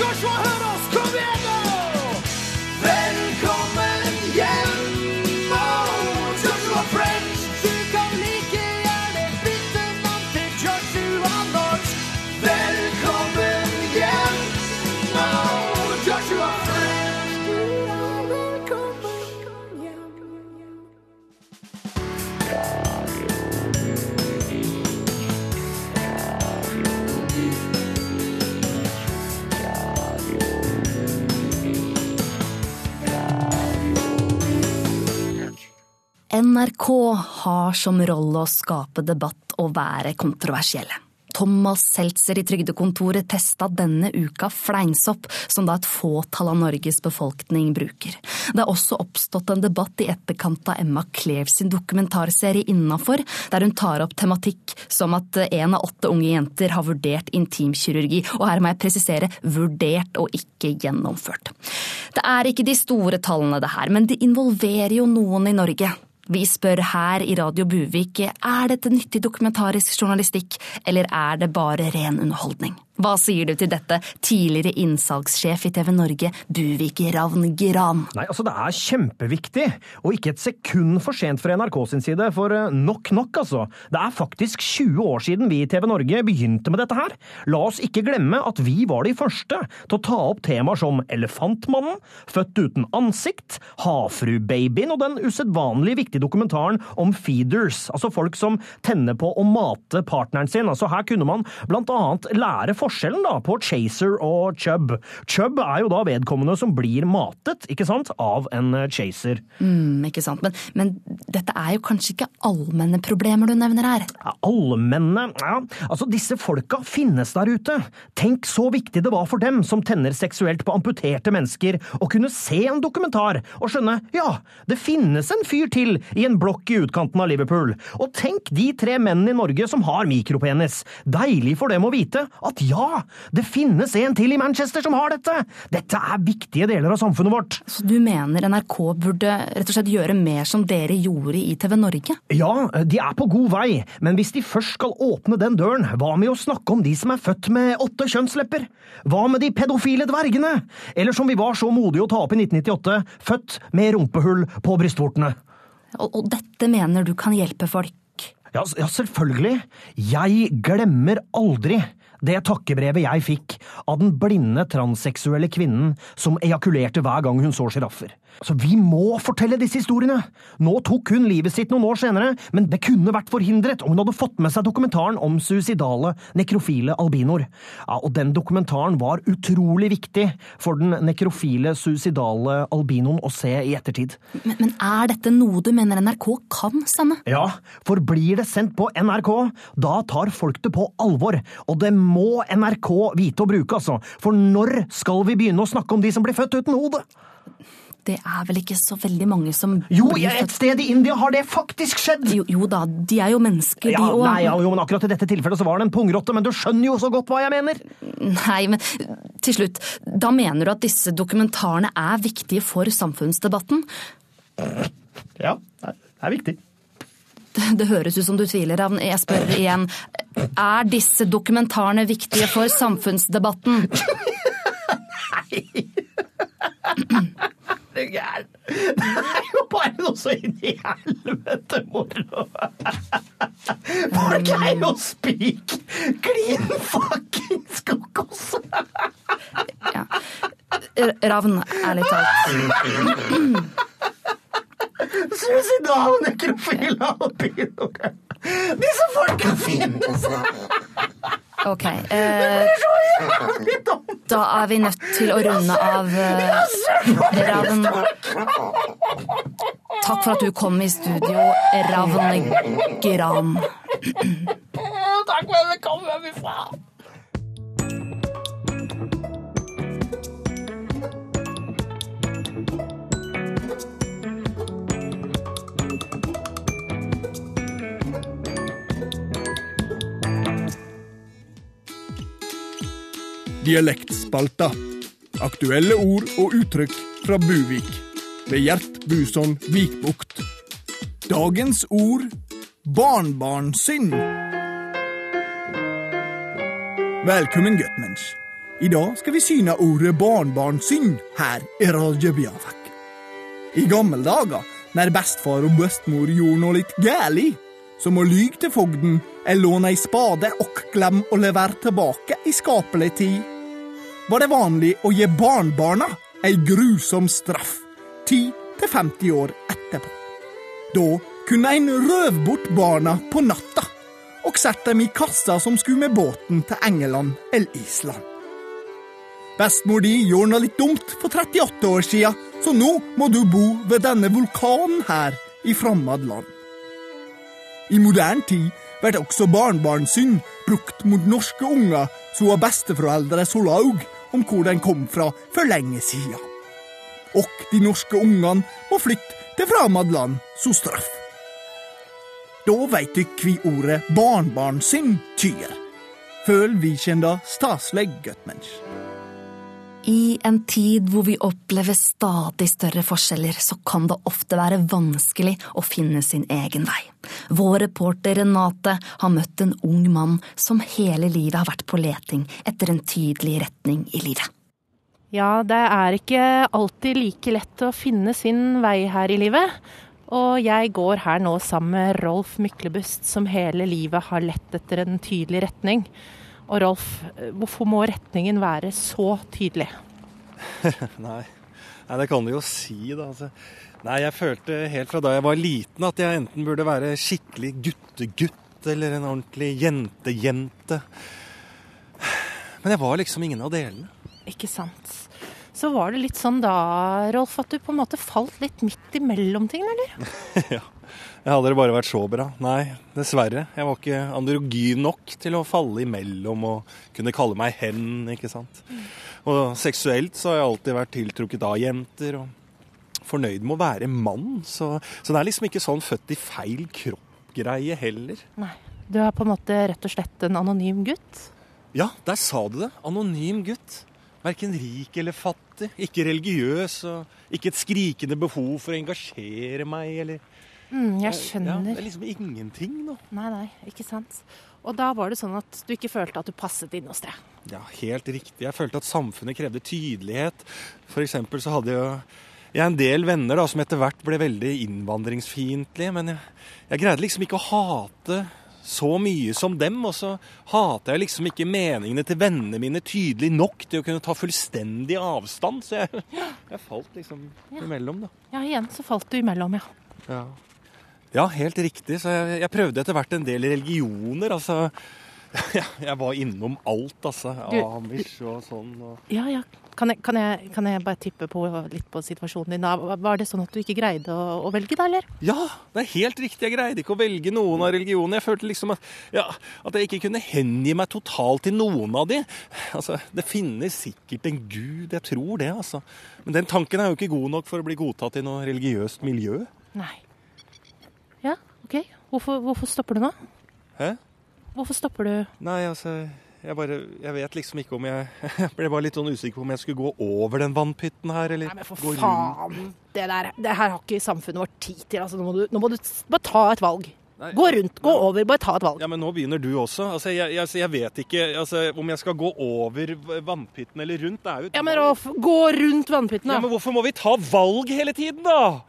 NRK har som rolle å skape debatt og være kontroversielle. Thomas Seltzer i Trygdekontoret testa denne uka fleinsopp, som da et fåtall av Norges befolkning bruker. Det er også oppstått en debatt i etterkant av Emma Klev sin dokumentarserie Innafor, der hun tar opp tematikk som at én av åtte unge jenter har vurdert intimkirurgi, og her må jeg presisere vurdert og ikke gjennomført. Det er ikke de store tallene det her, men det involverer jo noen i Norge. Vi spør her i Radio Buvik er dette nyttig dokumentarisk journalistikk, eller er det bare ren underholdning? Hva sier du til dette, tidligere innsalgssjef i TV Norge, Buvik Ravn Gran? Nei, altså Det er kjempeviktig, og ikke et sekund for sent fra NRK sin side, for eh, nok nok, altså. Det er faktisk 20 år siden vi i TV Norge begynte med dette her. La oss ikke glemme at vi var de første til å ta opp temaer som Elefantmannen, Født uten ansikt, Havfruebabyen og den usedvanlig viktige dokumentaren om feeders, altså folk som tenner på å mate partneren sin. Altså Her kunne man blant annet lære forskjellen da på chaser og chub. Chub er jo da vedkommende som blir matet, ikke sant, av en eh, chaser. Mm, ikke sant, men, men dette er jo kanskje ikke allmenne problemer du nevner her? Ja, Allmenne Ja, altså disse folka finnes der ute. Tenk så viktig det var for dem som tenner seksuelt på amputerte mennesker, å kunne se en dokumentar og skjønne ja, det finnes en fyr til i en blokk i utkanten av Liverpool. Og tenk de tre mennene i Norge som har mikropenis. Deilig for dem å vite at ja, det finnes en til i Manchester som har dette! Dette er viktige deler av samfunnet vårt. Så du mener NRK burde rett og slett gjøre mer som dere gjorde i TV Norge? Ja, de er på god vei, men hvis de først skal åpne den døren, hva med å snakke om de som er født med åtte kjønnslepper? Hva med de pedofile dvergene? Eller som vi var så modige å ta opp i 1998, født med rumpehull på brystvortene? Og, og dette mener du kan hjelpe folk? Ja, ja, selvfølgelig. Jeg glemmer aldri det takkebrevet jeg fikk av den blinde transseksuelle kvinnen som ejakulerte hver gang hun så sjiraffer. Så vi må fortelle disse historiene! Nå tok hun livet sitt noen år senere, men det kunne vært forhindret om hun hadde fått med seg dokumentaren om suicidale, nekrofile albinoer. Ja, og den dokumentaren var utrolig viktig for den nekrofile, suicidale albinoen å se i ettertid. Men, men er dette noe du mener NRK kan sende? Ja, for blir det sendt på NRK, da tar folk det på alvor. Og det må NRK vite å bruke, altså. For når skal vi begynne å snakke om de som blir født uten hode? Det er vel ikke så veldig mange som Jo, et sted i India har det faktisk skjedd! Jo, jo da, de er jo mennesker, de òg. nei, ja, jo, men akkurat i dette tilfellet så var det en pungrotte, men du skjønner jo så godt hva jeg mener! Nei, men til slutt, da mener du at disse dokumentarene er viktige for samfunnsdebatten? Ja, det er viktig. Det, det høres ut som du tviler, Ravn. Jeg spør igjen. Er disse dokumentarene viktige for samfunnsdebatten? [LAUGHS] Det [CLEARS THROAT] [CLEARS THROAT] er gæren. Det er jo bare noe så inn i helvete moro. Folk er jo spik klin fuckings kokos. Ja. Ravn, ærlig talt. Suicidale nekrofile alpinoer. Disse folka finnes! Ok. Eh, da er vi nødt til å runde av. Eh, Ravn. Takk for at du kom i studio, Ravn Gran. Takk for at vi kom hjemmefra. Dialektspalta. Aktuelle ord og uttrykk fra Buvik. Ved Gjert Buson Vikbukt. Dagens ord barnbarnsynd. Velkommen, Götmensch. I dag skal vi syne ordet barnbarnsynd her i Radio Biafak. I gamle dager, når bestefar og bestemor gjorde noe litt gæli, som å lyge til fogden eller låne ei spade og glemme å levere tilbake i skapelig tid, var det vanlig å gi barnbarna ei grusom straff, 10-50 år etterpå. Da kunne en røve bort barna på natta og sette dem i kassa som skulle med båten til England eller Island. Bestemor di gjorde noe litt dumt for 38 år sia, så nå må du bo ved denne vulkanen her i fremmed land. I moderne tid blir også barnebarnsynd brukt mot norske unger som har besteforeldre som laug om hvor den kom fra for lenge siden. Og de norske ungene må flytte til fremmed land som straff. Da veit dykk vi ordet barnbarnsynd tyr. Føl vi kjenda stasleg, Götmensch. I en tid hvor vi opplever stadig større forskjeller, så kan det ofte være vanskelig å finne sin egen vei. Vår reporter Renate har møtt en ung mann som hele livet har vært på leting etter en tydelig retning i livet. Ja, det er ikke alltid like lett å finne sin vei her i livet. Og jeg går her nå sammen med Rolf Myklebust, som hele livet har lett etter en tydelig retning. Og Rolf, hvorfor må retningen være så tydelig? [LAUGHS] Nei. Nei, det kan du jo si, da. Altså. Nei, jeg følte helt fra da jeg var liten at jeg enten burde være skikkelig guttegutt eller en ordentlig jente-jente. Men jeg var liksom ingen av delene. Ikke sant. Så var det litt sånn da, Rolf, at du på en måte falt litt midt imellom ting, eller? [LAUGHS] ja. Jeg hadde det bare vært så bra. Nei, dessverre. Jeg var ikke androgyn nok til å falle imellom og kunne kalle meg hen, ikke sant. Og seksuelt så har jeg alltid vært tiltrukket av jenter og fornøyd med å være mann. Så, så det er liksom ikke sånn født i feil kropp-greie heller. Nei. Du er på en måte rett og slett en anonym gutt? Ja, der sa du det. Anonym gutt. Verken rik eller fattig. Ikke religiøs og ikke et skrikende behov for å engasjere meg eller Mm, jeg Ja, skjønner. det er liksom ingenting, nå. Nei, nei, ikke sant. Og da var det sånn at du ikke følte at du passet inn hos det. Ja, helt riktig. Jeg følte at samfunnet krevde tydelighet. For eksempel så hadde jo jeg en del venner da, som etter hvert ble veldig innvandringsfiendtlige. Men jeg, jeg greide liksom ikke å hate så mye som dem. Og så hater jeg liksom ikke meningene til vennene mine tydelig nok til å kunne ta fullstendig avstand. Så jeg, jeg falt liksom imellom, da. Ja, igjen så falt du imellom, ja. Ja. Ja, helt riktig. Så jeg, jeg prøvde etter hvert en del religioner. Altså [LAUGHS] Jeg, jeg var innom alt, altså. Amish og sånn. Og... Ja, ja. Kan jeg, kan, jeg, kan jeg bare tippe på litt på situasjonen din? da? Var det sånn at du ikke greide å, å velge, da, eller? Ja, det er helt riktig. Jeg greide ikke å velge noen av religionene. Jeg følte liksom at, ja, at jeg ikke kunne hengi meg totalt til noen av de. Altså, Det finnes sikkert en gud, jeg tror det, altså. Men den tanken er jo ikke god nok for å bli godtatt i noe religiøst miljø. Nei. Ja, OK. Hvorfor, hvorfor stopper du nå? Hæ? Hvorfor stopper du? Nei, altså jeg, bare, jeg vet liksom ikke om jeg [LAUGHS] Jeg ble bare litt sånn usikker på om jeg skulle gå over den vannpytten her, eller Nei, men for gå rundt. faen! Det, der, det her har ikke samfunnet vårt tid til. Altså, nå, må du, nå må du bare ta et valg. Gå rundt, gå over, bare ta et valg. Ja, men nå begynner du også. Altså, jeg, jeg, altså, jeg vet ikke altså, om jeg skal gå over vannpytten eller rundt. Det er jo Ja, men Rolf, gå rundt vannpytten, da. Ja, men hvorfor må vi ta valg hele tiden, da?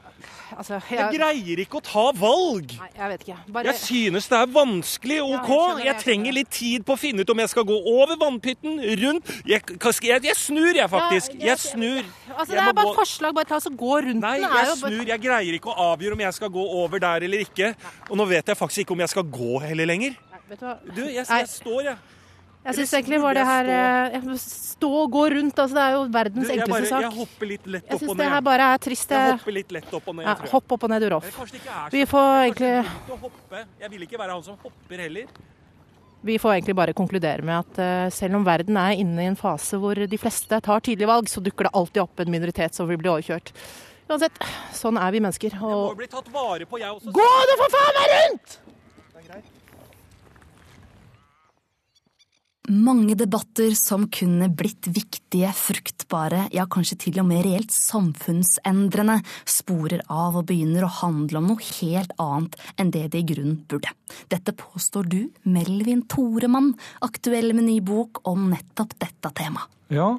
Altså, Jeg greier ikke å ta valg. Nei, jeg vet ikke. Bare Jeg synes det er vanskelig, OK? Ja, jeg Jeg jeg trenger litt tid på å finne ut om jeg skal gå over vannpytten, rundt Jeg, jeg, jeg snur, jeg, faktisk. Jeg snur. Altså, Jeg det er bare et forslag. Bare ta så gå rundt Nei, den. jeg snur. bare- Jeg greier ikke å avgjøre om jeg skal gå over der eller ikke. Og nå vet jeg faktisk ikke om jeg skal gå heller lenger. Vet du hva? Du, jeg, Nei. jeg står, jeg. Jeg syns egentlig var det her stå? Stå og gå rundt. Altså, det er jo verdens Du, enkleste bare, sak. jeg hopper litt lett opp Jeg opp syns og det her bare er trist. Jeg eh. hopper litt lett opp og ned, Ja, tror jeg. hopp opp og ned, du, Rolf. Vi får egentlig. Jeg vil ikke være han som hopper heller. Vi får egentlig bare konkludere med at eh, selv om verden er inne i en fase hvor de fleste tar tydelige valg, så dukker det alltid opp en minoritet som vil bli overkjørt. Uansett, sånn er vi mennesker. Jeg må bli tatt vare på, jeg også. Gå nå for faen meg rundt! Mange debatter som kunne blitt viktige, fruktbare, ja kanskje til og med reelt samfunnsendrende, sporer av og begynner å handle om noe helt annet enn det det i grunnen burde. Dette påstår du, Melvin Toremann, aktuell med ny bok om nettopp dette temaet. Ja,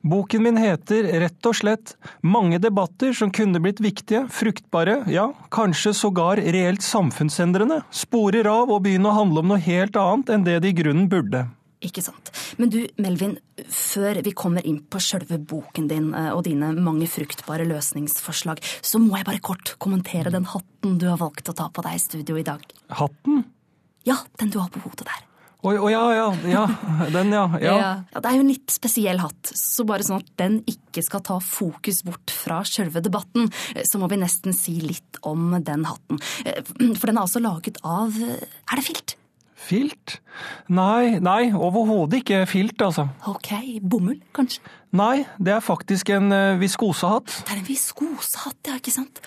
boken min heter rett og slett Mange debatter som kunne blitt viktige, fruktbare, ja, kanskje sågar reelt samfunnsendrende, sporer av og begynner å handle om noe helt annet enn det det i grunnen burde. Ikke sant. Men du, Melvin, før vi kommer inn på sjølve boken din eh, og dine mange fruktbare løsningsforslag, så må jeg bare kort kommentere den hatten du har valgt å ta på deg i studio i dag. Hatten? Ja, den du har på hodet der. Å oh, oh, ja, ja, ja, den ja, [LAUGHS] ja. Ja, det er jo en litt spesiell hatt, så bare sånn at den ikke skal ta fokus bort fra sjølve debatten, eh, så må vi nesten si litt om den hatten. Eh, [CLEARS THROAT] For den er altså laget av Er det filt? Filt? Nei, nei, overhodet ikke filt, altså. Ok, bomull, kanskje? Nei, det er faktisk en eh, viskosehatt. Det er en viskosehatt, ja, ikke sant?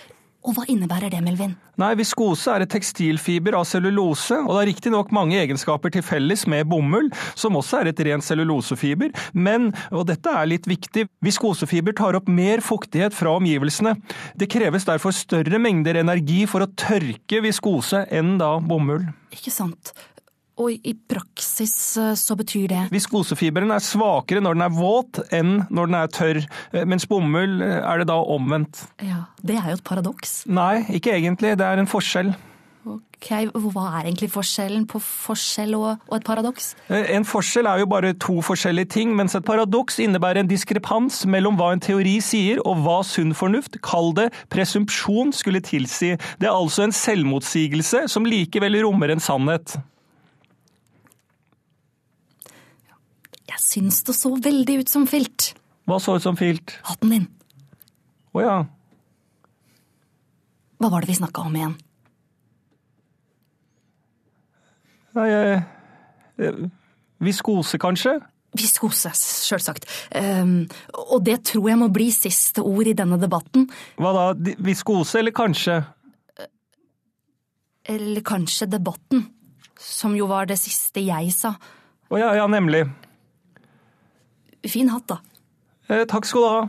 Og hva innebærer det, Melvin? Nei, viskose er et tekstilfiber av cellulose, og det har riktignok mange egenskaper til felles med bomull, som også er et rent cellulosefiber, men, og dette er litt viktig, viskosefiber tar opp mer fuktighet fra omgivelsene. Det kreves derfor større mengder energi for å tørke viskose enn da bomull. Ikke sant? Og i praksis eh, så betyr det Viskosefiberen er svakere når den er våt enn når den er tørr, eh, mens bomull eh, er det da omvendt. Ja, det er jo et paradoks. Nei, ikke egentlig, det er en forskjell. Ok, Hva er egentlig forskjellen på forskjell og, og et paradoks? En forskjell er jo bare to forskjellige ting, mens et paradoks innebærer en diskrepans mellom hva en teori sier og hva sunn fornuft, kall det presumpsjon, skulle tilsi. Det er altså en selvmotsigelse som likevel rommer en sannhet. Jeg syns det så veldig ut som filt. Hva så ut som filt? Hatten din. Å ja. Hva var det vi snakka om igjen? Nei, jeg, eh, Viskose, kanskje? Viskose, sjølsagt. Um, og det tror jeg må bli siste ord i denne debatten. Hva da, viskose eller kanskje? Eller kanskje debatten. Som jo var det siste jeg sa. Å ja, ja, nemlig. Fin hatt, da. Eh, takk skal du ha.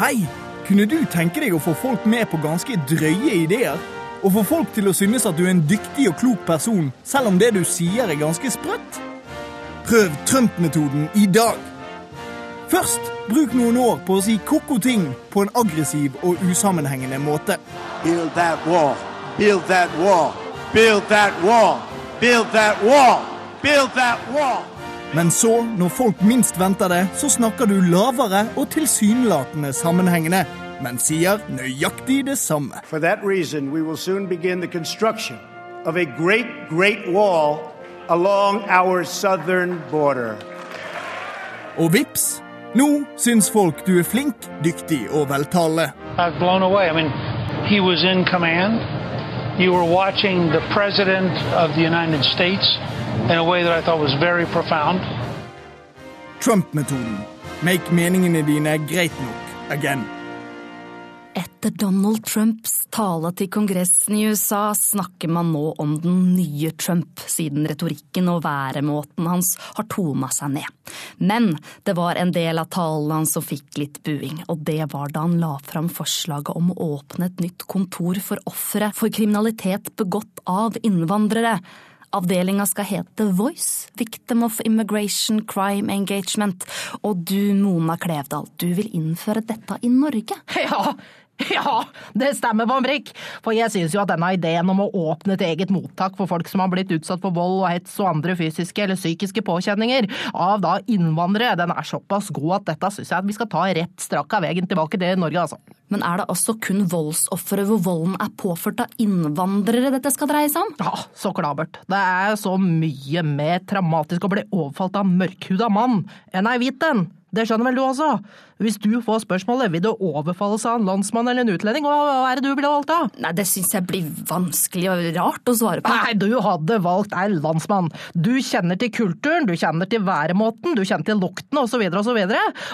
Hei! Kunne du tenke deg å få folk med på ganske drøye ideer? Og få folk til å synes at du er en dyktig og klok person, selv om det du sier er ganske sprøtt? Prøv Trump-metoden i dag. Først, bruk noen år på å si ko-ko ting på en aggressiv og usammenhengende måte. Build that wall. Build that wall. Build that wall. Build that wall. Build that wall. Men så, når folk minst venter det, så snakker du lavere og tilsynelatende sammenhengende. men sier nøyaktig det samme. For that reason, we will soon begin the construction of a great, great wall along our southern border. Og vips, nå syns folk du er flink, dyktig og veltale. I was blown away. I mean, he was in command. You were watching the President of the United States in a way that I thought was very profound. Trump-metoden. Make meningene dine er greit nok again. Etter Donald Trumps tale til Kongressen i USA snakker man nå om den nye Trump, siden retorikken og væremåten hans har tona seg ned. Men det var en del av talen hans som fikk litt buing, og det var da han la fram forslaget om å åpne et nytt kontor for ofre for kriminalitet begått av innvandrere. Avdelinga skal hete Voice, Victim of Immigration Crime Engagement. Og du, Mona Klevdal, du vil innføre dette i Norge? Ja, [LAUGHS] ja, det stemmer, Bambrikk. For jeg synes jo at denne ideen om å åpne et eget mottak for folk som har blitt utsatt for vold og hets og andre fysiske eller psykiske påkjenninger av da innvandrere, den er såpass god at dette synes jeg at vi skal ta rett strakk av veien tilbake til Norge, altså. Men er det altså kun voldsofre hvor volden er påført av innvandrere dette skal dreie seg om? Ja, så klabert. Det er så mye mer traumatisk å bli overfalt av mørkhuda mann enn ei hvit en. Det skjønner vel du også? Hvis du får spørsmålet vil du overfalles av en landsmann eller en utlending, hva er det du ville valgt da? Nei, det syns jeg blir vanskelig og rart å svare på. Nei, du hadde valgt en landsmann. Du kjenner til kulturen, du kjenner til væremåten, du kjenner til lukten osv. og så.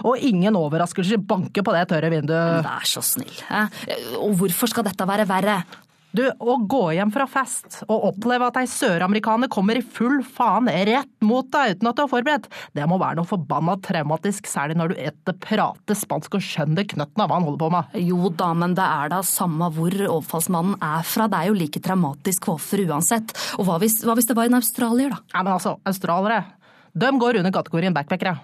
Og ingen overraskelser banker på det tørre vinduet. Vær så snill. Og hvorfor skal dette være verre? Du, å gå hjem fra fest og oppleve at ei søramerikaner kommer i full faen rett mot deg uten at du er forberedt, det må være noe forbanna traumatisk, særlig når du etter prater spansk og skjønner knøtten av hva han holder på med. Jo da, men det er da samme hvor overfallsmannen er fra, det er jo like traumatisk hvorfor uansett. Og hva hvis, hva hvis det var en australier, da? Ja, men altså, australiere, de går under kategorien backpackere.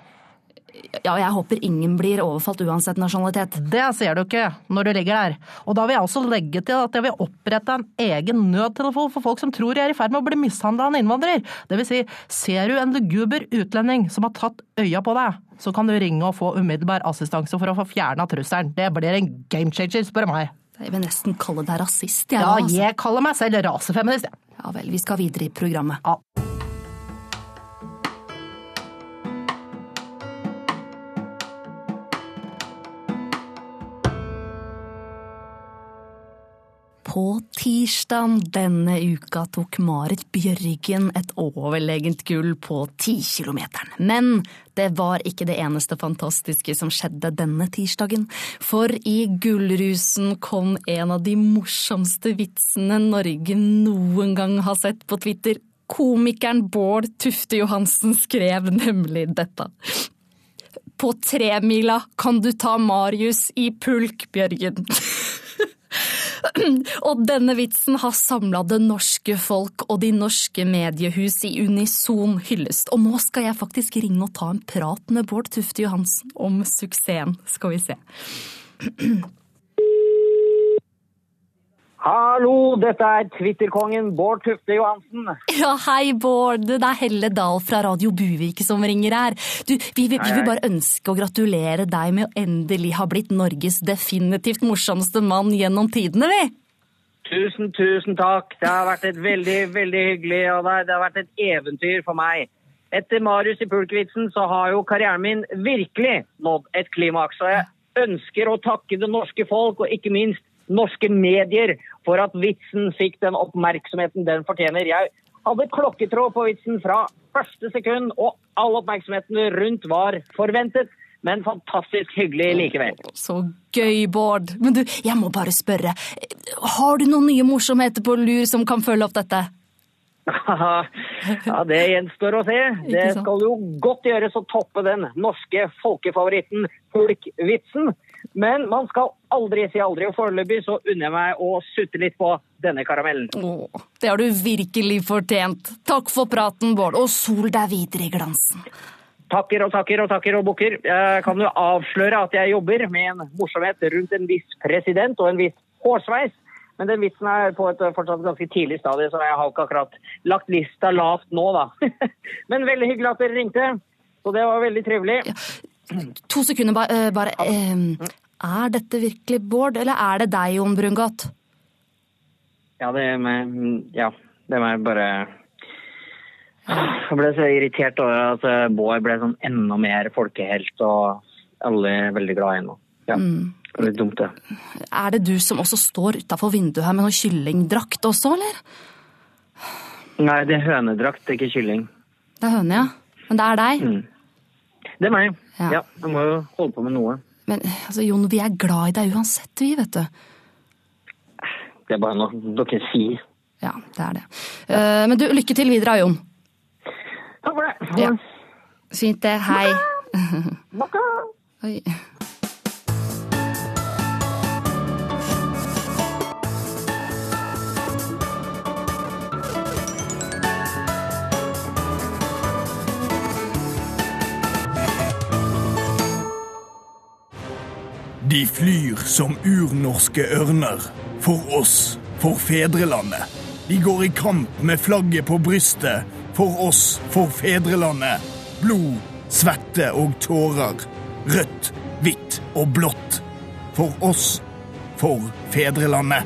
Ja, jeg håper ingen blir overfalt uansett nasjonalitet. Det ser du ikke når du ligger der. Og da vil jeg også legge til at jeg vil opprette en egen nødtelefon for folk som tror jeg er i ferd med å bli mishandla av en innvandrer. Det vil si, ser du en luguber utlending som har tatt øya på deg, så kan du ringe og få umiddelbar assistanse for å få fjerna trusselen. Det blir en game changer, spør du meg. Jeg vil nesten kalle deg rasist, jeg. Ja, altså. jeg kaller meg selv rasefeminist. Ja vel, vi skal videre i programmet. Ja. På tirsdag denne uka tok Marit Bjørgen et overlegent gull på tikilometeren. Men det var ikke det eneste fantastiske som skjedde denne tirsdagen. For i gullrusen kom en av de morsomste vitsene Norge noen gang har sett på Twitter. Komikeren Bård Tufte Johansen skrev nemlig dette. På tremila kan du ta Marius i pulk, Bjørgen. [LAUGHS] [CLEARS THROAT] Og denne vitsen har samla det norske folk og de norske mediehus i unison hyllest. Og nå skal jeg faktisk ringe og ta en prat med Bård Tufte Johansen om suksessen. Skal vi se. [CLEARS THROAT] Hallo, dette er Twitter-kongen Bård Tufte Johansen. Ja, hei, Bård. Det er Helle Dahl fra Radio Buvik som ringer her. Du, vi, vi, vi vil bare ønske å gratulere deg med å endelig ha blitt Norges definitivt morsomste mann gjennom tidene, vi. Tusen, tusen takk. Det har vært et veldig, veldig hyggelig, av deg. det har vært et eventyr for meg. Etter Marius i pulkvitsen så har jo karrieren min virkelig nådd et klimaks. Og jeg ønsker å takke det norske folk, og ikke minst norske medier, for at vitsen fikk den oppmerksomheten den fortjener. Jeg hadde klokketråd på vitsen fra første sekund, og all oppmerksomheten rundt var forventet. Men fantastisk hyggelig likevel. Så gøy, Bård. Men du, jeg må bare spørre. Har du noen nye morsomheter på lur som kan følge opp dette? [LAUGHS] ja, det gjenstår å se. Det skal jo godt gjøres å toppe den norske folkefavoritten Hulk-vitsen. Men man skal aldri si aldri, og foreløpig så unner jeg meg å sutte litt på denne karamellen. Åh, det har du virkelig fortjent. Takk for praten, Bård, og sol deg videre i glansen. Takker og takker og takker og bukker. Jeg kan jo avsløre at jeg jobber med en morsomhet rundt en viss president og en viss hårsveis. Men den vitsen er på et fortsatt ganske tidlig stadie, så jeg har ikke akkurat lagt lista lavt nå, da. [LAUGHS] Men veldig hyggelig at dere ringte. Så det var veldig trivelig. To sekunder, bare. bare eh, Er dette virkelig Bård, eller er det deg, Jon Brungot? Ja, det er meg Ja, det er meg bare Jeg ble så irritert over at eh, Bård ble sånn enda mer folkehelt, og alle er veldig glad i ham. Ja, Mm. det litt dumt, det. Er det du som også står utafor vinduet her med noe kyllingdrakt også, eller? Nei, det er hønedrakt, det er ikke kylling. Det er høne, ja. Men det er deg. Mm. Det er meg. Ja. Ja, jeg må jo holde på med noe. Men altså, Jon, vi er glad i deg uansett, vi, vet du. Det er bare noe dere sier. Ja, det er det. Eh, men du, lykke til videre, Jon. Takk for det. Ja. Fint det. Hei. [LAUGHS] Oi. De flyr som urnorske ørner. For oss, for fedrelandet. De går i kamp med flagget på brystet. For oss, for fedrelandet. Blod, svette og tårer. Rødt, hvitt og blått. For oss, for fedrelandet.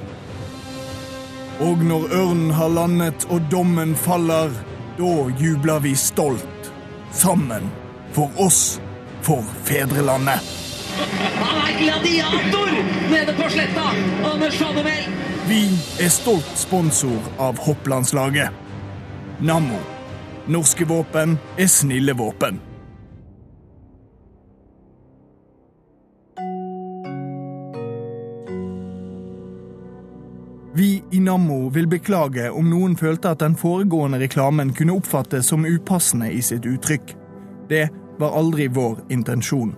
Og når ørnen har landet og dommen faller, da jubler vi stolt. Sammen. For oss, for fedrelandet. Han er gladiator nede på sletta! Anders Fannemel! Vi er stolt sponsor av hopplandslaget. Nammo. Norske våpen er snille våpen. Vi i Nammo vil beklage om noen følte at den foregående reklamen kunne oppfattes som upassende i sitt uttrykk. Det var aldri vår intensjon.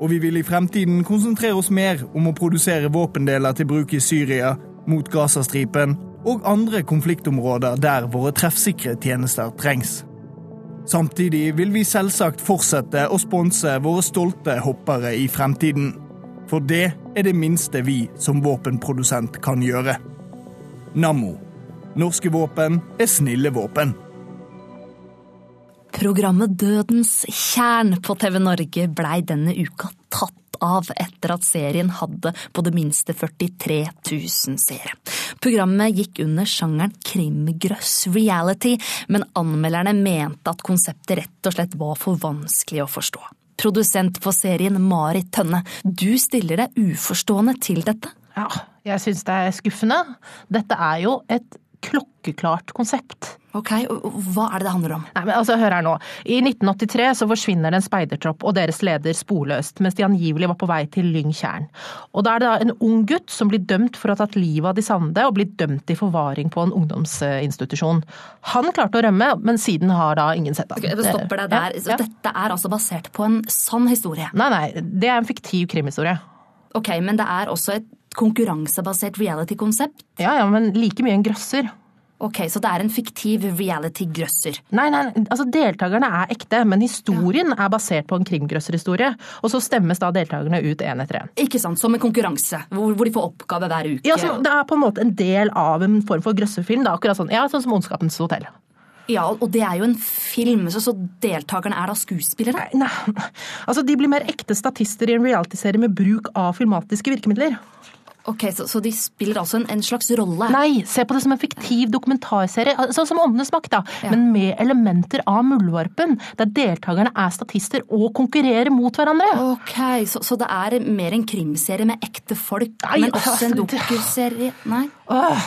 Og vi vil i fremtiden konsentrere oss mer om å produsere våpendeler til bruk i Syria, mot Gazastripen og andre konfliktområder der våre treffsikre tjenester trengs. Samtidig vil vi selvsagt fortsette å sponse våre stolte hoppere i fremtiden. For det er det minste vi som våpenprodusent kan gjøre. Nammo. Norske våpen er snille våpen. Programmet Dødens kjern på TV Norge blei denne uka tatt av etter at serien hadde på det minste 43 000 seere. Programmet gikk under sjangeren krimgrøss reality, men anmelderne mente at konseptet rett og slett var for vanskelig å forstå. Produsent på serien Marit Tønne, du stiller deg uforstående til dette. Ja, jeg syns det er skuffende. Dette er jo et klokkeklart konsept. Ok, Hva er det det handler om? Nei, men altså, Hør her nå. I 1983 så forsvinner det en speidertropp og deres leder sporløst, mens de angivelig var på vei til Lyngtjern. Og Da er det da en ung gutt som blir dømt for å ha tatt livet av de Sande, og blir dømt i forvaring på en ungdomsinstitusjon. Han klarte å rømme, men siden har da ingen sett ham. Ok, jeg stopper deg der. Så Dette er altså basert på en sann historie? Nei, nei, det er en fiktiv krimhistorie. Ok, men det er også et konkurransebasert reality-konsept? Ja, ja, men like mye en grøsser. Ok, Så det er en fiktiv reality-grøsser? Nei, nei, altså deltakerne er ekte, men historien er basert på en krimgrøsserhistorie. Og så stemmes da deltakerne ut én etter én. Ikke sant, som en konkurranse, hvor, hvor de får oppgave hver uke? Ja, så Det er på en måte en del av en form for grøsserfilm. Da, akkurat sånn, ja, sånn som Ondskapens hotell. Ja, og det er jo en film, så, så deltakerne er da skuespillere? Nei, nei, altså de blir mer ekte statister i en realityserie med bruk av filmatiske virkemidler. Ok, Så, så de spiller altså en, en, slags rolle? Nei, se på det som en fiktiv dokumentarserie, sånn som Åndenes makt, da. Ja. Men med elementer av Muldvarpen, der deltakerne er statister og konkurrerer mot hverandre. Ok, Så, så det er mer en krimserie med ekte folk, Nei, men også en dokuserie? Nei? Åh,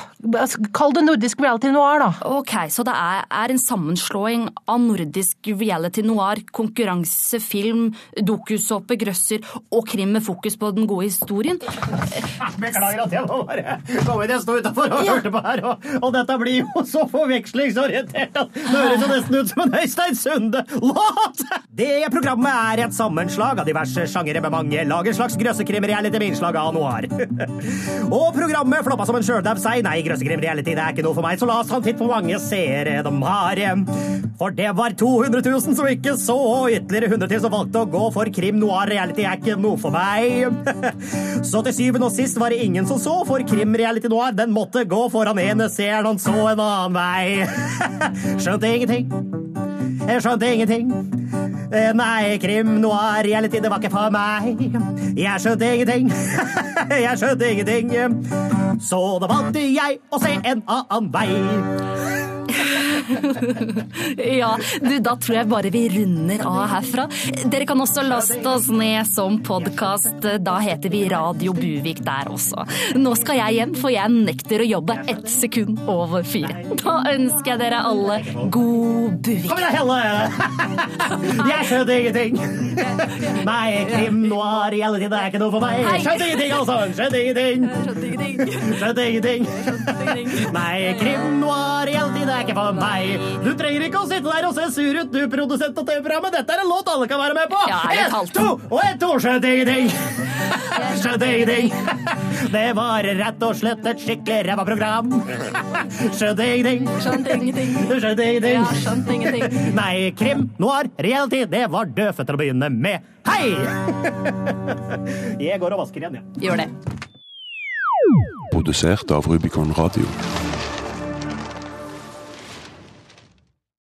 kall det nordisk reality noir, da. Ok, Så det er, er en sammenslåing av nordisk reality noir, konkurranse, film, dokusåpe, grøsser og krim med fokus på den gode historien? [LAUGHS] Beklager at jeg må bare komme inn. Jeg sto utafor og ja. hørte på her, og, og, dette blir jo så forvekslingsorientert at det høres jo nesten ut som en Øystein Sunde-låt! Det programmet er et sammenslag av diverse sjangere med mange lag, en slags grøssekrim-reality med innslag av noir. [LAUGHS] og programmet floppa som en sjøldau sei. Nei, grøssekrim-reality det er ikke noe for meg, så la oss ta en titt på mange seere de har. For det var 200 000 som ikke så, og ytterligere 100 til som valgte å gå for krim noir-reality er ikke noe for meg. [LAUGHS] så til syvende og sist var det ingen som så, for krim-reality noir den måtte gå foran ene seeren, han så en annen vei. [LAUGHS] Skjønte ingenting. Jeg skjønte ingenting. Eh, Nei, krim, noir, reality, det var ikke for meg. Jeg skjønte ingenting. [LAUGHS] Jeg skjønte ingenting. Så da valgte jeg å se en annen vei. [LAUGHS] Ja, du, da tror jeg bare vi runder av herfra. Dere kan også laste oss ned som podkast. Da heter vi Radio Buvik der også. Nå skal jeg hjem, for jeg nekter å jobbe ett sekund over fire. Da ønsker jeg dere alle god Buvik. Kom igjen, Helle! [LAUGHS] Jeg skjønner ingenting. Nei, krim, noir, reality, det er ikke noe for meg. Skjønner ingenting, altså. Skjønner ingenting. Skjønner ingenting. Nei, krim, noir, hele det er ikke for meg. Du trenger ikke å sitte der og se sur ut, du produsent av TV-programmet. Dette er en låt alle kan være med på. Ja, kaldt? to og en, to. Skjønte ingenting. [LAUGHS] Skjønte ingenting. Det var rett og slett et skikkelig ræva program. Skjønte ingenting. Skjønte ingenting. Skjønte ingenting. Ja, skjønte ingenting. Nei, krim, noir, reality, det var døfe til å begynne med. Hei! Jeg går og vasker igjen, jeg. Gjør det. Produsert av Rubicon Radio.